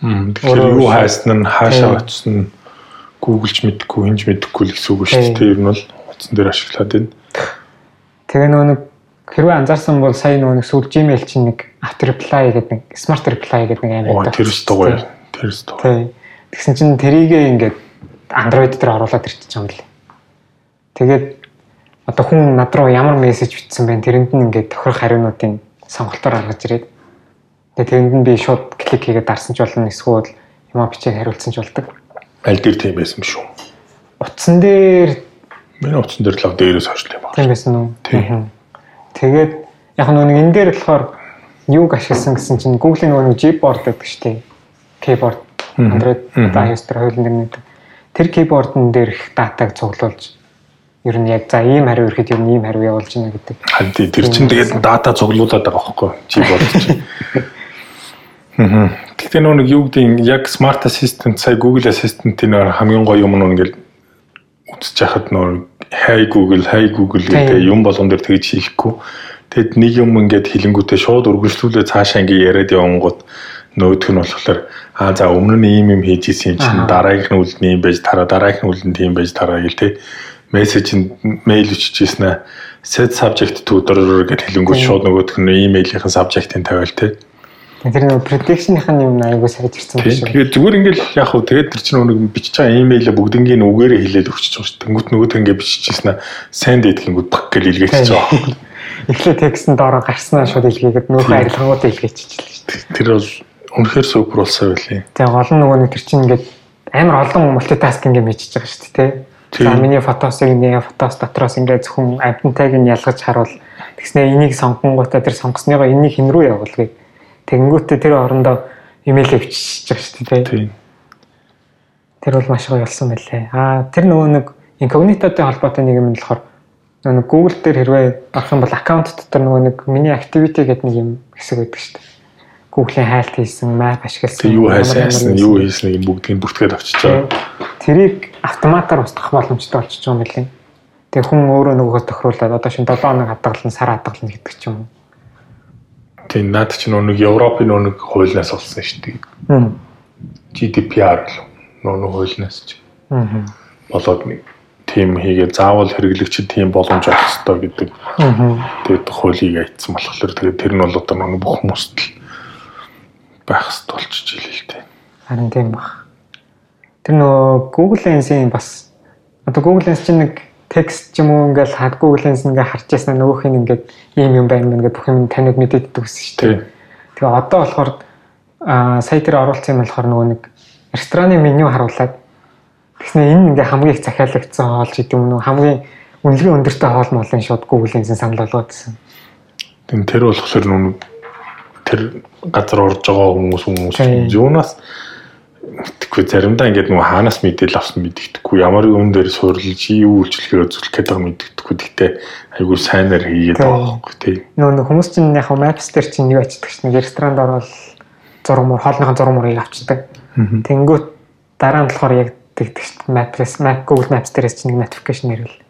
Мм, Тэгэхээр юу хайсан нь хаашаа очсон нь ч мэдэхгүй, хинж мэдэхгүй л гэсэн үг шүү дээ. Тэр нь бол утсан дээр ашиглаад байна. Тэгээ нөгөө нэг хэрвээ анзаарсан бол сая нөгөө нэг сүүл Gmail чинь нэг auto reply гэдэг нэг smart reply гэдэг нэг амар тэр ч гоё. Тэр ч. Тий. Тэгсэн чинь тэрийгээ ингээд Android дээр оруулаад ирчихэж байгаа юм лээ. Тэгээд одоо хүн над руу ямар мессеж бичсэн бэ тэрэнд нь ингээд тохирох хариунуудын сонголтоор гаргаж ирээд тэгээд тэрэнд нь би шууд клик хийгээд дарсан ч болно эсвэл юм бичээд хариулсан ч болдог. Аль дээр тийм байсан шүү. Утсан дээр Миний утсан дээр лав дээрээс хойшлоо юм байна. тийм байсан уу? Тийм. Тэгээд яг нэг энэ дээр болохоор юуг ашигласан гэсэн чинь Google-ийн нөгөө Gboard гэдэг дээ. Keyboard. Android iOS дээр хоёулын дээр нэг тэр keyboard-н дээр их датаг цуглуулж ер нь яг за ийм хариу ирэхэд ер нь ийм хариу явуулж байна гэдэг. Харин тэр чинь тэгээд дата цуглуулад байгаа байхгүй чи бодчих. Хм. Гэхдээ нөө нэг юу гэдэг нь яг smart assistant сая Google assistant-ийн хамгийн гоё юм нь ингээл үзэж яхад нөр hey Google hey Google гэдэг юм болгон дээр тэгж хийхгүй. Тэгэд нэг юм ингээд хилэнгүүтээ шууд үргэлжлүүлээ цаашаа ингээд яриад явангууд нөгөөх нь болохоор аа за өмнө нь ийм юм хийж исэн чинь Аха. дараагийнх нь үлд нь ийм байж тараа дараагийнх нь үлд нь тийм байж тараа гэл те. Мессежинд мэйл өччихсэн аа. Set subject to дөрөөр гэж хэлэнгүүт шууд нөгөөх нь имэйлийнхэн subject-ийн тавиал те Тэр нөгөө prediction-ийн юм айгуу сайжирсан биш үү? Тэгээд зүгээр ингээл яг хөө тэгээд тэр чинь нэг бичиж байгаа имэйлээ бүгднийг нь үгээрээ хэлээд өгч байгаа шүү дээ. Тэнгүүт нөгөөд ингээд биччихсэн аа сайн дэдгингүүд баг гэл илгээчихэж байгаа. Эхлээ текстэн доороо гарснаа шууд илгээгээд нөхөө Тийм. арилгангуудаа илгээчихлээ шүү дээ. Тэр бол үнэхээр супер болсон байлээ. Тэгээ гол нь нөгөө нэг тэр чинь ингээд амар олон мультитаскинг юм хийж байгаа шүү дээ. Тийм. За миний фотосыг нэг фотос дотроос ингээд зөвхөн амтантайг нь ялгаж харуул. Тэгснэ энийг сонгонгуудаа тэр сонгосныгоо энийг хин рүү явуулгыг. Тэнгүүтээ тэр орондоо имэйл бичиж байгаа шүү дээ. Тийм. Тэр бол маш гоё болсон байлээ. Аа тэр нөгөө нэг инкогнитотой холбоотой нэг юм нь болохоор нэг Google дээр хэрвээ авах юм бол аккаунт дотор нөгөө нэг миний activity гэдэг нэг юм хэсэг байдаг шүү дээ. Google-ийн хайлт хийсэн, map ашигласан. Юу хайсан, юу хийснийг бүгдийг бүртгээд авчиж байгаа. Тэрийг автоматар устгах боломжтой болчихж байгаа юм билээ. Тэг хүн өөрөө нөгөөхөө тохируулаад одоо шин 7 хоног хадгална, сар хадгална гэдэг ч юм уу. Тэг наад чинь нэг Европын нэг хуулиас олсон шүү дээ. GDPR л нөө хуулиас ч. Аа. Болоод нэг тим хийгээ заавал хэрэглэгчид тийм боломж авах хэрэгтэй гэдэг. Тэгээд хуулийг айтсан болохоор тэгээд тэр нь бол одоо нэг бүх хүмүүст л байх хэрэгтэй болчихж илээ л дээ. Харин тийм баг. Тэр нөө Google Lens-ийн бас одоо Google Lens чинь нэг текст ч юм уу ингээл хад Google Lens ингээ харж яснаа нөгөөх нь ингээд ийм юм байна мэн гэдэг бүх юм таныг мэдээд өгсөн шүү дээ. Тэгээ одоо болохоор аа сая дээр оруулсан юм болохоор нөгөө нэг рестораны меню харуулад тэгснэ энэ ингээ хамгийн их захиалагдсан хоол гэдэг юм уу хамгийн үнэлгээ өндөртэй хоол молын шууд Google Lens санал болгоодсэн. Тэгэн тэр болохоор нүг тэр газар орж байгаа хүмүүс хүмүүс юунаас Тэгэхгүй заримдаа ингээд нөгөө хаанаас мэдээл авсан мэддэхгүй ямар юм дээр суурилж юу үйлчлэгээ үзүүлэх гэдэг мэддэхгүй гэхдээ айгүй сайнаар хийгээд байгаа байхгүй тий. Нөгөө хүмүүс чинь яг Maps дээр чинь юу ачдаг чинь ресторанд орвол хоолныхаа зураг мөрийг авчдаг. Тэнгүүт дараа нь болохоор яг тэгдэг дээ. Maps Map Google Maps дээрээс чинь notification ирвэл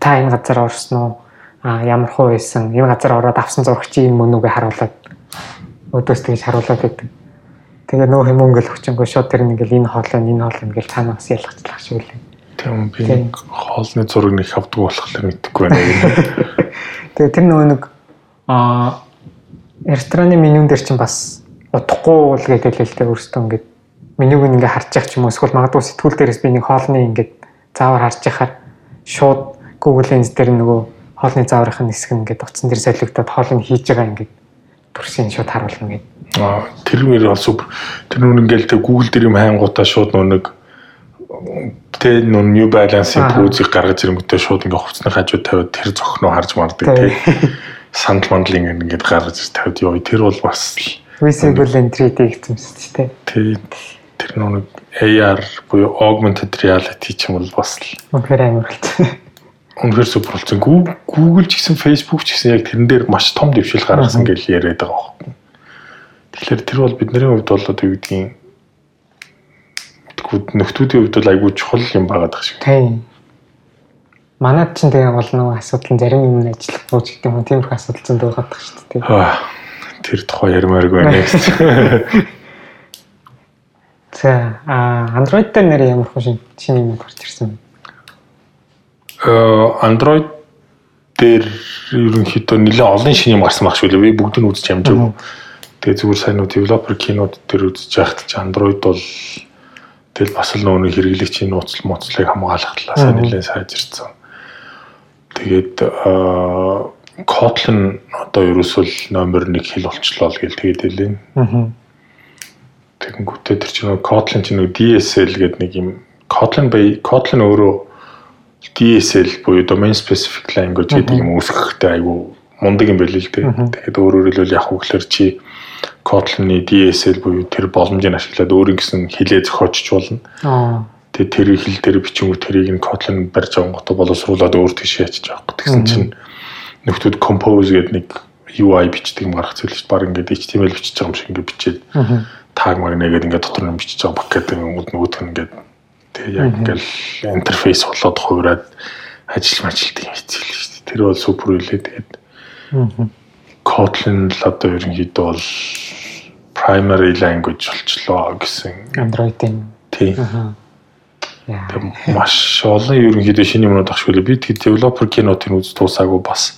та энэ газар орсон уу? А ямар хуу байсан? Энэ газар ороод авсан зураг чи юм мөн үгээ харуулад өдөөс тэгж харуулад байдаг. Тэгээ нөө хэм өнгөл өгчөнгөө шууд тэр нэг ингээл энэ хоолой энэ хоолой ингээл цаанаас ялгацлах шиг үлээ. Тийм би хоолны зураг нэг авдаг болохоор мэдэхгүй байна. Тэгээ тэр нөгөө нэг аа рестораны менюн дээр чинь бас удахгүй л гэдэг л хэлтэй өөртөө ингээд менюг ингээ харж явах ч юм уу эсвэл магадгүй сэтгүүл дээрээс би нэг хоолны ингээд заавар харж яхаар шууд Google Lens дээр нөгөө хоолны зааврын хэсэг ингээд утсан дээр солигдоод хоолыг хийж байгаа ингээд төрсийн шууд харуулна гэдэг. Аа тэр мөр бол супер. Тэр нүн ингээл тэ Google дээр юм хайнгуудаа шууд нэг тэ нүн new balance-ийн пүүзийг гаргаж ирэнгүүтээ шууд ингээ хувцсны хажууд тавиад тэр зохноо харж мардаг тий. Санал мандлын ингээд гаргаж тавиад ёо тэр бол бас visible entry гэсэн шүү дээ. Тий. Тэр нүн AR буюу augmented reality ч юм бол бас л үнэхээр амар болчихсон. Үнэхээр супер болсон. Google ч гэсэн Facebook ч гэсэн яг тэрэн дээр маш том дэвшил гаргасан гэж яриад байгаа байхгүй. Тэгэхээр тэр бол бидний хувьд бол одоо юу гэдгийг нөхдүүдийн хувьд бол айгүй чухал юм байгаад байгаа шиг. Тийм. Манайд ч тэгээ бол нөгөө асуудал нь зарим юм ажиллах бууж гэдэг юм тиймэрхүү асуудал зөнд байгаад байгаа шүү дээ. Тэр тухай ярмааргүй байна. За а Android дээр нэр ямар хөө шинэ юм гарч ирсэн бэ? Э, Android дээр ерөнхийдөө нэлээд олон шинэ юм гарсан баг шүү лээ. Би бүгдийг нь үзэж амжаагүй. Тэгээ зүгээр сайн уу developer кинод дээр үзэж яхад чи Android бол тэгэл бас л нөгөө хэрэглэгчийн нууцл моцлыг хамгаалах талаас нь нэлээд сайжирсан. Тэгээд Kotlin одоо ерөөсөл номер 1 хэл болчлоо гэл тэгээд хэлээ. Тэгэнгүүтээ тэр чинь Kotlin чинь нэг DSL гэдэг нэг юм Kotlin бай Kotlin өөрөө DSL буюу domain specific language гэдэг юм үүсгэхтэй айгүй мундаг юм байл л дээ. Тэгээд өөрөөр хэлбэл яг үгээр чи Kotlin-ы DSL буюу тэр боломжийг ашиглаад өөрийн гэсэн хэлээ зохиочч болно. Аа. Тэгээд тэр хэл дээр бичингүү тэрийг нь Kotlin барьж авангото боловсруулад өөр тийш ячиж авах гэсэн чинь нөхдүүд compose гэдэг нэг UI бичдэг юм гарах зүйл шүү дээ. Баг ингээд HTML бичиж байгаа юм шиг ингээд бичээд tag magnet гэдэг ингээд дотор нь бичиж байгаа пакет ингээд нөгөөдх нь ингээд Тэгээ яг ингээл интерфейс болоод хувраад ажил мажилт юм хэцүү л шүү дээ. Тэр бол супер үлээ тэгээд. Kotlin л одоо ерөнхийдөө бол primary language болчлоо гэсэн. Android-ийн. Тий. Тэг маш олон ерөнхийдөө шинэ юмнууд ахшгүй би тэгээд developer кинотын үз туусаагүй бас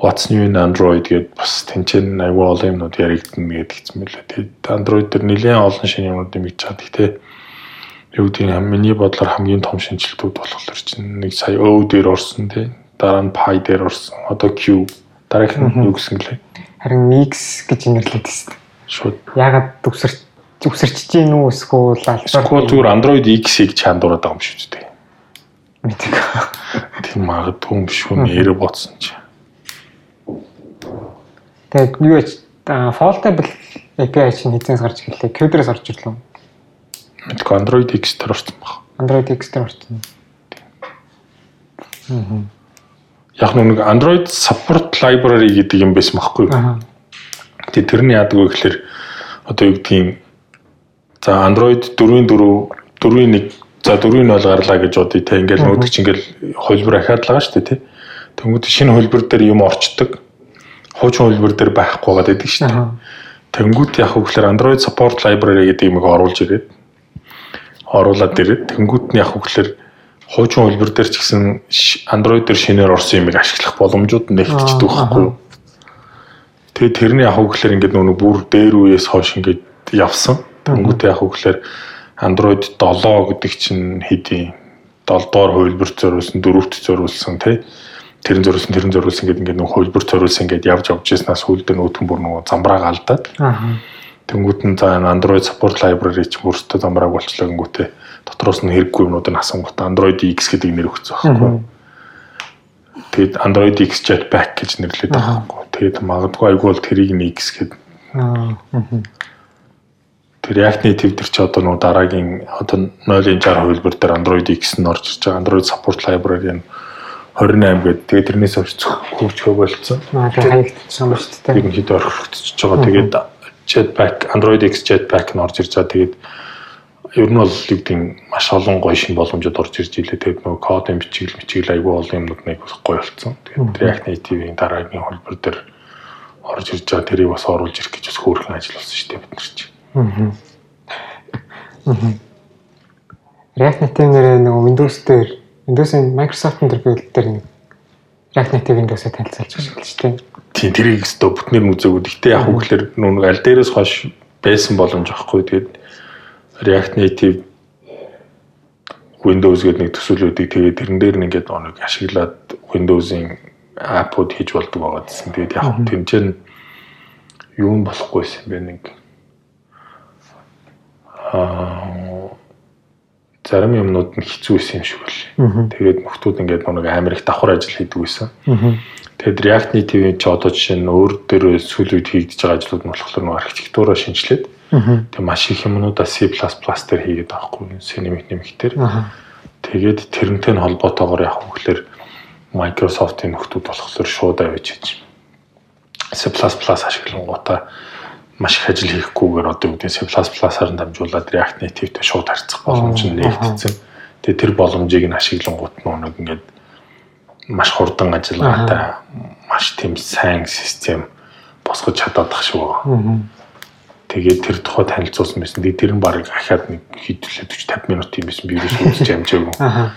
What's new in Android гэд бас тэнцэн аюу олон юмнууд яригдана гэдэг мөлөө. Тэгээд Android дээр нэлээд олон шинэ юмнууд нэмэгдэж чад. Гэтэ юу гэдэг нь миний бодлоор хамгийн том шинжилтүүд болохоор чинь нэг сая O дээр орсон тий. Дараа нь pi дээр орсон. Одоо Q дараах нь юу гэсэн гэлээ. Харин X гэж нэрлээд байсан. Шууд. Ягаад үсэрч үсэрч чинь үү эсвэл албаар зүгээр Android X-ийг чандуураад байгаа юм шүү дээ. Мэдээ. Тийм магадгүй юм шүү нэрэ ботсон чи. Тэгээд юу яж foldable API чинь хэзээс гарч ирлээ? Q-дээс орж ирлээ. Мэдгүй Android X дээр орсон баг. Android X дээр орсон. Яг нэг Android support library гэдэг юм байсан байхгүй юу? Аа. Тэгээ тэрний яадаг вэ гэхээр одоо юу гэдгийг за Android 4-ийн 4 4-ийн 1 за 4-ийн 0 гарлаа гэж бодъё те ингээл нүүдг чи ингээл хөлбөр ахаад л байгаа шүү дээ те. Тэнгүүд шинэ хөлбөр дээр юм орчдөг. Хуучин хөлбөр дээр байхгүй байгаа гэдэг шүү дээ. Аа. Тэнгүүд яг үгээр Android support library гэдэг юмыг оруулж ирээд оруулаад ирээд тэнгүүд нь яг үгээр хуучин хөлбөр дээр ч гэсэн Android дээр шинээр орсон юмыг ашиглах боломжууд нэгтгэдэг Аа, байхгүй юу? Тэгээд тэрний яг үгээр ингээд нөгөө бүр дээр үеэс хойш ингээд явсан. Тэнгүүд яг үгээр Android 7 гэдэг чинь хэдийн 7 дугаар хөлбөрт зориулсан, 4-т зориулсан тий тэрэн зориулсан тэрэн зориулсан гэдэг ингээд нөгөө хөлбөрт зориулсан ингээд явж явж яснаас сүүлдээ нөтгөн бүр нөгөө замбрааг алдаад Аа. Тэнгүүд нь за Android support library ч мөртөө замбрааг болчлоо гингүүтээ дотроос нь хэрэггүй юмнуудыг асангууд Android X гэдэг нэр өгсөн байхгүй. Тэгэд Android X Jetpack гэж нэрлэдэг байхгүй. Тэгэд магадгүй айгүй бол тэрийг нь X гэдэг тэр React Native төр чи одоо нөгөө дараагийн одоо 0.60 хөлбөр дээр Android X нь орж ирж байгаа. Android support library нь 28 гэдэг. Тэгээд тэрнээс хойш хөгжихөө болцсон. Аа. Тэгээ хаягдчихсан ба шүү дээ. ерөнхийдөө орхигдчихж байгаа. Тэгээд Jetpack Android X Jetpack нь орж ирж байгаа. Тэгээд ер нь бол нь маш олон гоё шин боломжууд орж ирж илээ. Тэгээд нөгөө кодын бичигэл мичигэл айгүй олон юмнууд нэг гоё болсон. Тэгээд React Native-ийн дараагийн хөлбөр дээр орж ирж байгаа. Тэрийг бас оруулж ирэх гэж бас хөөрхөн ажил болсон шүү дээ бид нар чинь. React Native нэрээ нөгөө Windows дээр Windows-ын Microsoft-ын төр дээр нэг React Native Windows-ыг танилцуулж байгаа шүү дээ. Тийм тэрийг өстө бүтнээр нь үзээгүй. Гэхдээ яг үгээр нүг аль дээрээс хойш байсан боломж байхгүй. Тэгээд React Native Windows гэдэг нэг төсөөлүүдийг тэгээд тэрэн дээр нь ингээд нэг ашиглаад Windows-ын аппууд хийж болдог байгаа гэсэн. Тэгээд яг тэнцэн юу болохгүйсэн бэ нэг аа зарим юмнууд нь хэцүү байсан юм шиг байна. Тэгээд нөхдүүд ингээд нэг амар их давхар ажил хийдэг байсан. Тэгэд React Native-ийн ч одоо жишээ нь өөр дээр сүүл үед хийгдэж байгаа ажлууд нь болохоор нэг архитектураа шинжилээд тэг маш их юмнуудаа C++ дээр хийгээд байгаа хгүй Cinemate нэмэгтэр. Тэгээд тэрнтэй нь холбоотойгоор яг хөглөр Microsoft-ийн нөхдүүд болохоор шууд авиж хийж C++ ашиглангуудаа маш их ажил хийхгүйгээр одоо юу гэдэг C++-аар нь дамжуулаад React Native-тэй шууд харьцах боломж нь нэгтсэн. Тэгээ тэр боломжийг нь ашиглангууд нэг ингээд маш хурдан ажиллагаатай маш тийм сайн систем босгож чадаад ах шиг байгаа. Тэгээд тэр тухай танилцуулсан байсан. Тэгээд тэр нь баг ахаад нэг хэдүүлээ 40 50 минут юм байсан. Би юу ч үзэж амжаагүй. Аа.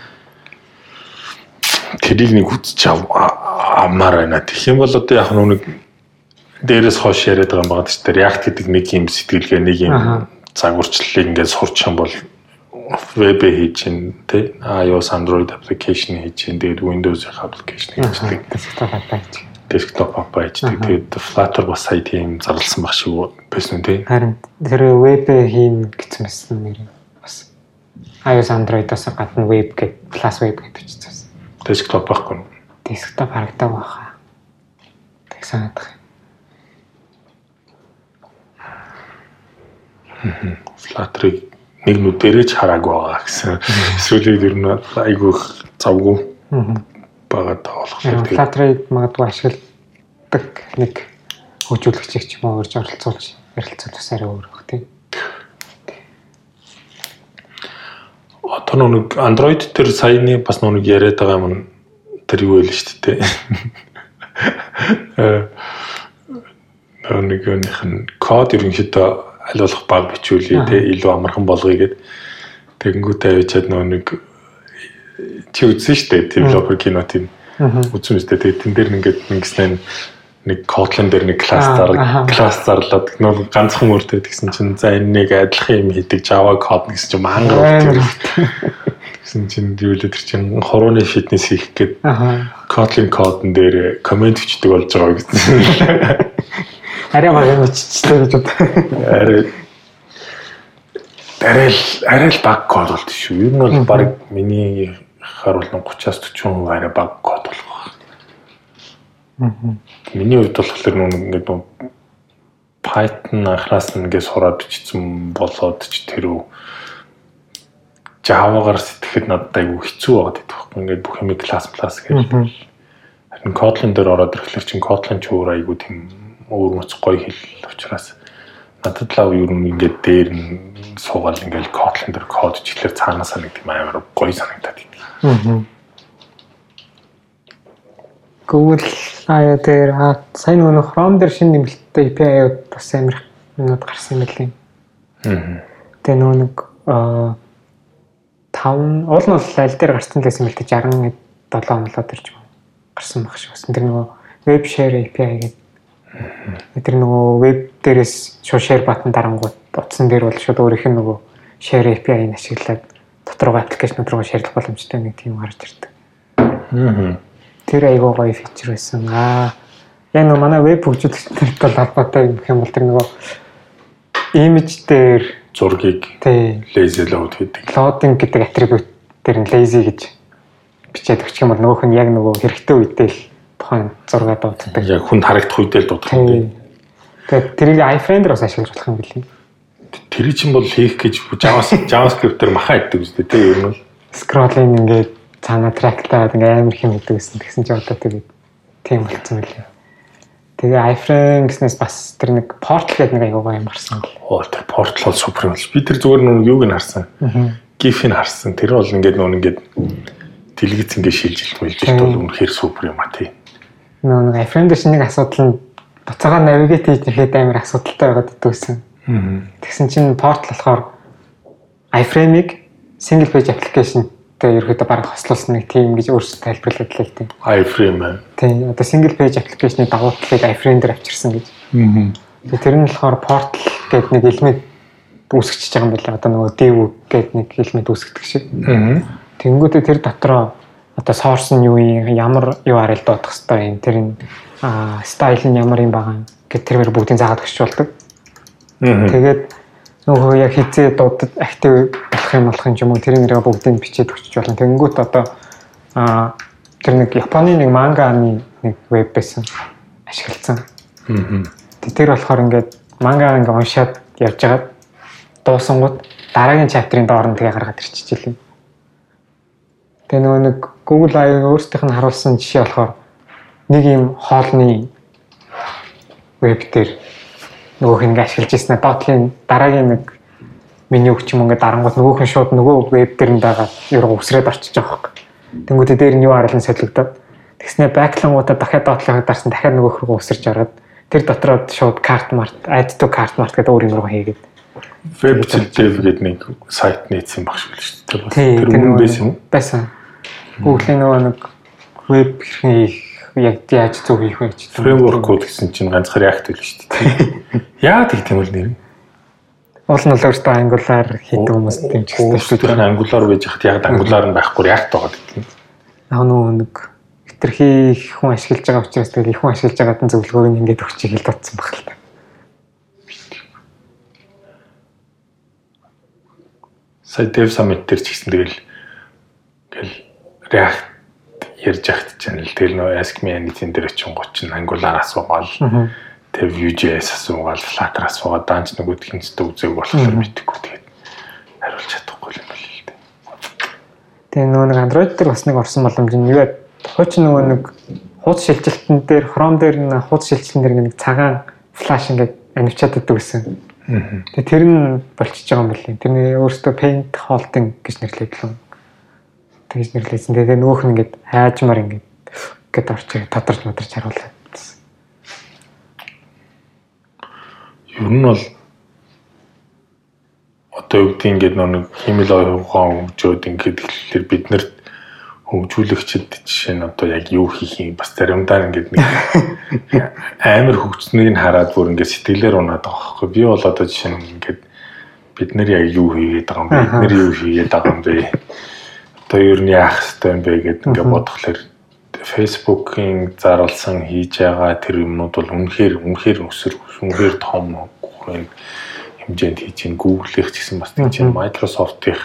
Тэрийг нэг үзэж авмаар байна. Тэгэх юм бол одоо яг нэг дээрээс хойш яриад байгаа юм байна шүү дээ. React гэдэг нэг юм сэтгэлгээ, нэг юм загварчлалыг ингээд сурчих юм бол веб хийж чинь тий iOS Android application хийж чинь тэгээд Windows-ийн application хийж чинь Desktop байж. desktop app хийж тэгээд Flutter бас сая тийм зарласан баг шиг байсан тий Харин тэр веб хийн гэсэн мэсэн нэр бас iOS Android-оос гадна web гэдэг plus web гэж бичсэн. desktop байхгүй Desktop харагдаг байхаа. Тэг санагдах. Flutter-ыг нэг нүдэрээ ч хараагүй байгаа гэсэн. Эсвэл ер нь айгүй завгүй байгаа тэгээд Flutter-ыг магадгүй ашигладаг нэг хөгжүүлэгчийг ч юм уу урьж оролцуулж ярилцвал бас арай өөр бах тийм. одоо нэг Android дээр саяны бас нэг яриад байгаа юм тэр юу вэ л шүү дээ. Э нэг юуных нь код ерөнхийдөө болох баг бичүүлээ те илүү амархан болгоё гэд тэгэнгүүтээ авчиад нөө нэг чи үзсэн шүү дээ developer кинотын үзсэн шүү дээ тэн дээр ингээд ингэснээр нэг Kotlin дээр нэг класс зар класс зарлаад нөө ганцхан мөртэй тэгсэн чинь за энэ нэг адилхан юм хийдэг Java код гэсэн чинь мангар гэсэн чинь юу л тэр чинь хорооны фитнес хийх гээд Kotlin кодн дээр комент бичдэг болж байгаа гэсэн. Арай баг биччихлээ гэж бод. Арай арай л арай л баг код болт шүү. Ер нь бол баг миний харуул 30-аас 40% арай баг код болох. Миний хувьд болохоор нүг ингээд Python анханаас нь ингээд сураад бичсэн болоод ч тэр үү Java-гаар сэтгэхэд надад айгүй хэцүү байгаад идэх байхгүй. Ингээд бүх юм класс класс гэж. Харин Kotlin дээр ороод ирэхлээр чинь Kotlin ч өөр айгүй тийм өөр мэц гоё хэл учраас надад л ер нь ингээд дээр нь суугаал ингээд Kotlin дээр код чиглэлээр цаанаасаа нэг тийм амар гоё санагдаад идэв. Аа. Google аяа дээр аа сайн нөгөө Chrome дээр шинэ нэмэлттэй API-ууд бас амар юмуд гарсан юм билий. Аа. Тэгээ нөгөө нэг аа 5 уул нь бол аль дээр гарсан гэсэн мэлтэй 60 7 онлоо төрж гарсан баг шиг. Тэр нөгөө web share API гэдэг. Тэр нөгөө web дээрээс шууд share button дарангууд утсан дээр бол шууд өөрийнх нь нөгөө share API-г ашиглаад доторгоо аппликейшн руу шеэрлэх боломжтой нэг тийм гарч ирдэг. Аа. Тэр айгүй гоё фичер байсан. Аа яг нөгөө манай веб хөгжүүлэгчтэй холбоотой юм бол тэр нөгөө имиж дээр зургийг lazy load гэдэг. loading гэдэг атрибут дээр нь lazy гэж бичээд өгчих юм бол нөгөөх нь яг нөгөө хэрэгтэй үедээ л тухайн зураг дууддаг. Яг хүнд харагдах үедээ л дуудах юм Тий. Тэгээд тэрийг iFrame дээр бас ашиглаж болох юм билий. Тэр чинь бол хийх гэж JavaScript JavaScript-ээр маха иддэг үстэй тий ер нь. Scrolling ингээд цаана трактаад ингээд амар хэм хийдэг гэсэн. Тэгсэн чинь одоо тэгээд тийм болцсон билий. Тэгээ iFrame гэснээс бас тэр нэг Portal гэдэг нэг аягаа юм гарсан л. Оо тэр портал бол супер юм л. Би тэр зүгээр нүг юуг нь харсан. GIF-ийг харсан. Тэр бол ингээд нүүн ингээд дэлгэц ингээд шилжилт мэлжилт бол үнэхээр супер юм а тий. Нэг дээр шинэ нэг асуудал нь буцаага навигейт хийж ирэхэд амар асуудалтай байгаад дтгсэн. Аа. Тэгсэн чинь Portal болохоор iFrame-ыг single page application-тэй ерөөдөө бараг хослуулсан нэг тийм гэж өөрсдөө тайлбарлаад л тийм. iFrame. Тийм одоо single page application-ы дагуу талыг iFrame дээр авчирсан гэж. Аа. Тэр нь болохоор Portal гэдэг нэг элемент үүсгэж байгаа юм байна. Одоо нөгөө div гэдэг нэг элемент үүсгдэг шиг. Аа. Тэнгүүтээ тэр дотроо одоо source нь юу юм, ямар юу арил дуудах хэвээр юм. Тэр нь аа style нь ямар юм байгаа гэт тэрээр бүгдийг заагаад өгч болдог. Тэгээд нөгөө яг хизээ дуудад актив болох юм болох юм ч юм уу тэр нэрээ бүгдийг бичээд өгч болно. Тэнгүүт одоо аа тэр нэг Японы нэг манганы нэг веб байсан ашигласан. Аа. Тэр болохоор ингээд манга ингээ уншаад явж хагаад дуусангууд дараагийн чаптерын доор нь тэгээ гаргаад ирчихжээ. Тэгээ нөгөө нэг Google AI өөрсдийнх нь харуулсан жишээ болохоор нэг юм хоолны веб дээр нөгөөх ингээ ашиглаж ирсэн дотлын дараагийн нэг меню ч юм ингээ дарангууд нөгөөх нь шууд нөгөө веб дээр нь байгаа ерөө усрээд орчиж байгаа хэрэг. Тэнгүүдээ дээр нь юу арилан солигдоод тэгснэ бэклангуудаа дахиад дотлохыг дарсан дахиад нөгөөх рүү усарч ороод тэр дотроо шууд карт март add to cart mark гэдэг өөр юм руу хийгээд Web dev гэдэг нэг сайт нээсэн багш байл шүү дээ. Тэр нөгөө байсан юм. байсан. Google-ийн нөгөө нэг веб хэрхэн хийх яг яаж зөв хийх вэ гэж Framework-ууд гэсэн чинь ганцхан React байл шүү дээ. Яа гэх юм бол нэр нь. Уул нь бол өөртөө Angular хийдэг хүмүүс дэмжих хэрэгтэй. Angular байж хат яг Angular нь байхгүй React байгаа гэдэг. Яг нөгөө нэг хитрхи их хүн ашиглаж байгаа учраас тэгэл их хүн ашиглаж байгаад нь зөвлөгөөг нь ингээд өгч хэл татсан баг л та. Сая Dev Summit дээр ч гэсэн тэгэл ингээл React ярьж ахт channel тэгэл нөө Ask Me Anything дээр очин гоч нь Angular асуугаал тэг Vue.js асуугаал Flutter асуугаад даанч нөгөөд хинцтэй үзег болохоор мэдхгүй тэгээд хариулж чадахгүй юм байна л дээ. Тэгээ нөгөө нэг Android дээр бас нэг орсон боломж нь юу вэ? Хуучин нөгөө нэг хуудас шилжилтэн дээр Chrome дээр нэг хуудас шилжилтэн дээр нэг цагаан флаш ингээд анивчаад идэг гэсэн. Тэгээ тэр нь болчихж байгаа юм байна. Тэрний өөрөөсөө paint holding гэж нэрлэдэг л. Тэгж нэрлэсэн. Тэгээ нөгөөх нь ингээд хайжмаар ингээд гэд орчих тодорч модорч харуулаад. Ер нь бол одоо юу гэдэг ингээд нэг химэл оюухан хөгжөөд ингээд тэгэхээр бид нарт хөгжүүлэгчд жишээ нь одоо яг юу хийх юм бас заримдаа ингээд нэг амар хөгжсөнийг нь хараад бүр ингээд сэтгэлээр унаад байгаа байхгүй би бол одоо жишээ нь ингээд бид нар яг юу хийгээд байгаа юм бэ? Бид нар юу хийгээд байгаа юм бэ? Одоо ер нь яах хэрэгтэй юм бэ гэдээ ингээд бодглохлоор Facebook-ийн зарлсан хийж байгаа тэр юмнууд бол үнэхээр үнэхээр өсөр үнэхээр том хүрэн хэмжээнд хийж ин Google-ийнх гэсэн бас тийч Microsoft-ийнх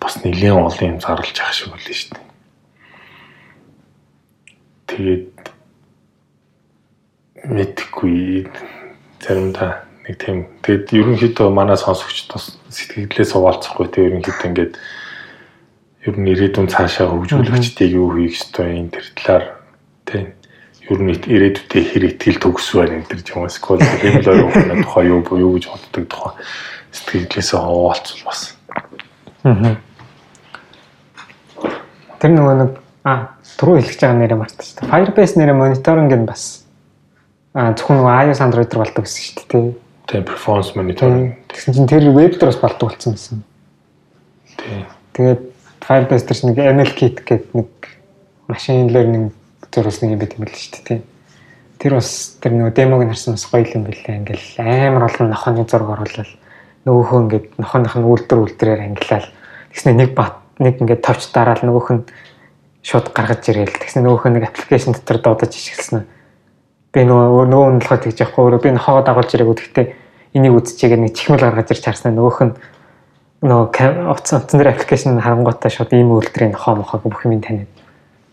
бас нэлийн олон юм зарлж ах шиг болно шүү дээ. Тэгээд мэдхгүй заримдаа нэг тийм. Тэгэд ерөнхийдөө манай сонсогчд бас сэтгэлдээ суулцахгүй те ерөнхийдөө ингээд ер нь ирээдүйн цаашаа хөгжүүлэгчдийг юу хийх ёстой энэ төр талаар тийм. Ер нь ирээдүйдээ хэр ихтгэл төгс байна энэ төр юм эсвэл юм л ойлгох тухай юу юу гэж боддог тухай. Сэтгэлээсээ хаваалцвал бас. Аа. Тэр нөгөө нэг а түрүү хэлж байгаа нэрээ мартчихсан. Firebase нэрээ мониторинг нь бас а зөвхөн iOS Android дээр болдог гэсэн шүү дээ. Тийм performance monitoring. Тэгсэн чинь тэр веб дээр бас болдог болсон байсан. Тийм. Тэгээд Firebase дээр нэг ML kit гэдэг нэг machine learning зориулсан юм байт юм л шүү дээ. Тэр бас тэр нөгөө демог нь харсан бас гоё юм билээ. Ингээл амар олон нохооны зураг оруулаад нөгөөхөө ингээд нохооных нь үйлдвэр үйлдвэрээр ангилал. Тэгснэ нэг бат нэг ингээд товч дараал нөгөөх нь шууд гаргаж ирээл. Тэгснэ нөгөөх нэг аппликейшн дотор дуудаж ижгэлсэн. Би нөгөө нөгөө болохоо тэгж яахгүй өөрөө би нохоо дагуулж ирээгүй. Гэхдээ энийг үзчихээгээ нэг чихмэл гаргаж ирч харснаа нөгөөх нь нөгөө утсан утсан дээр аппликейшн харангуйтаа шууд ийм үйлдвэрийн нохоо мохоо бүх юм таниад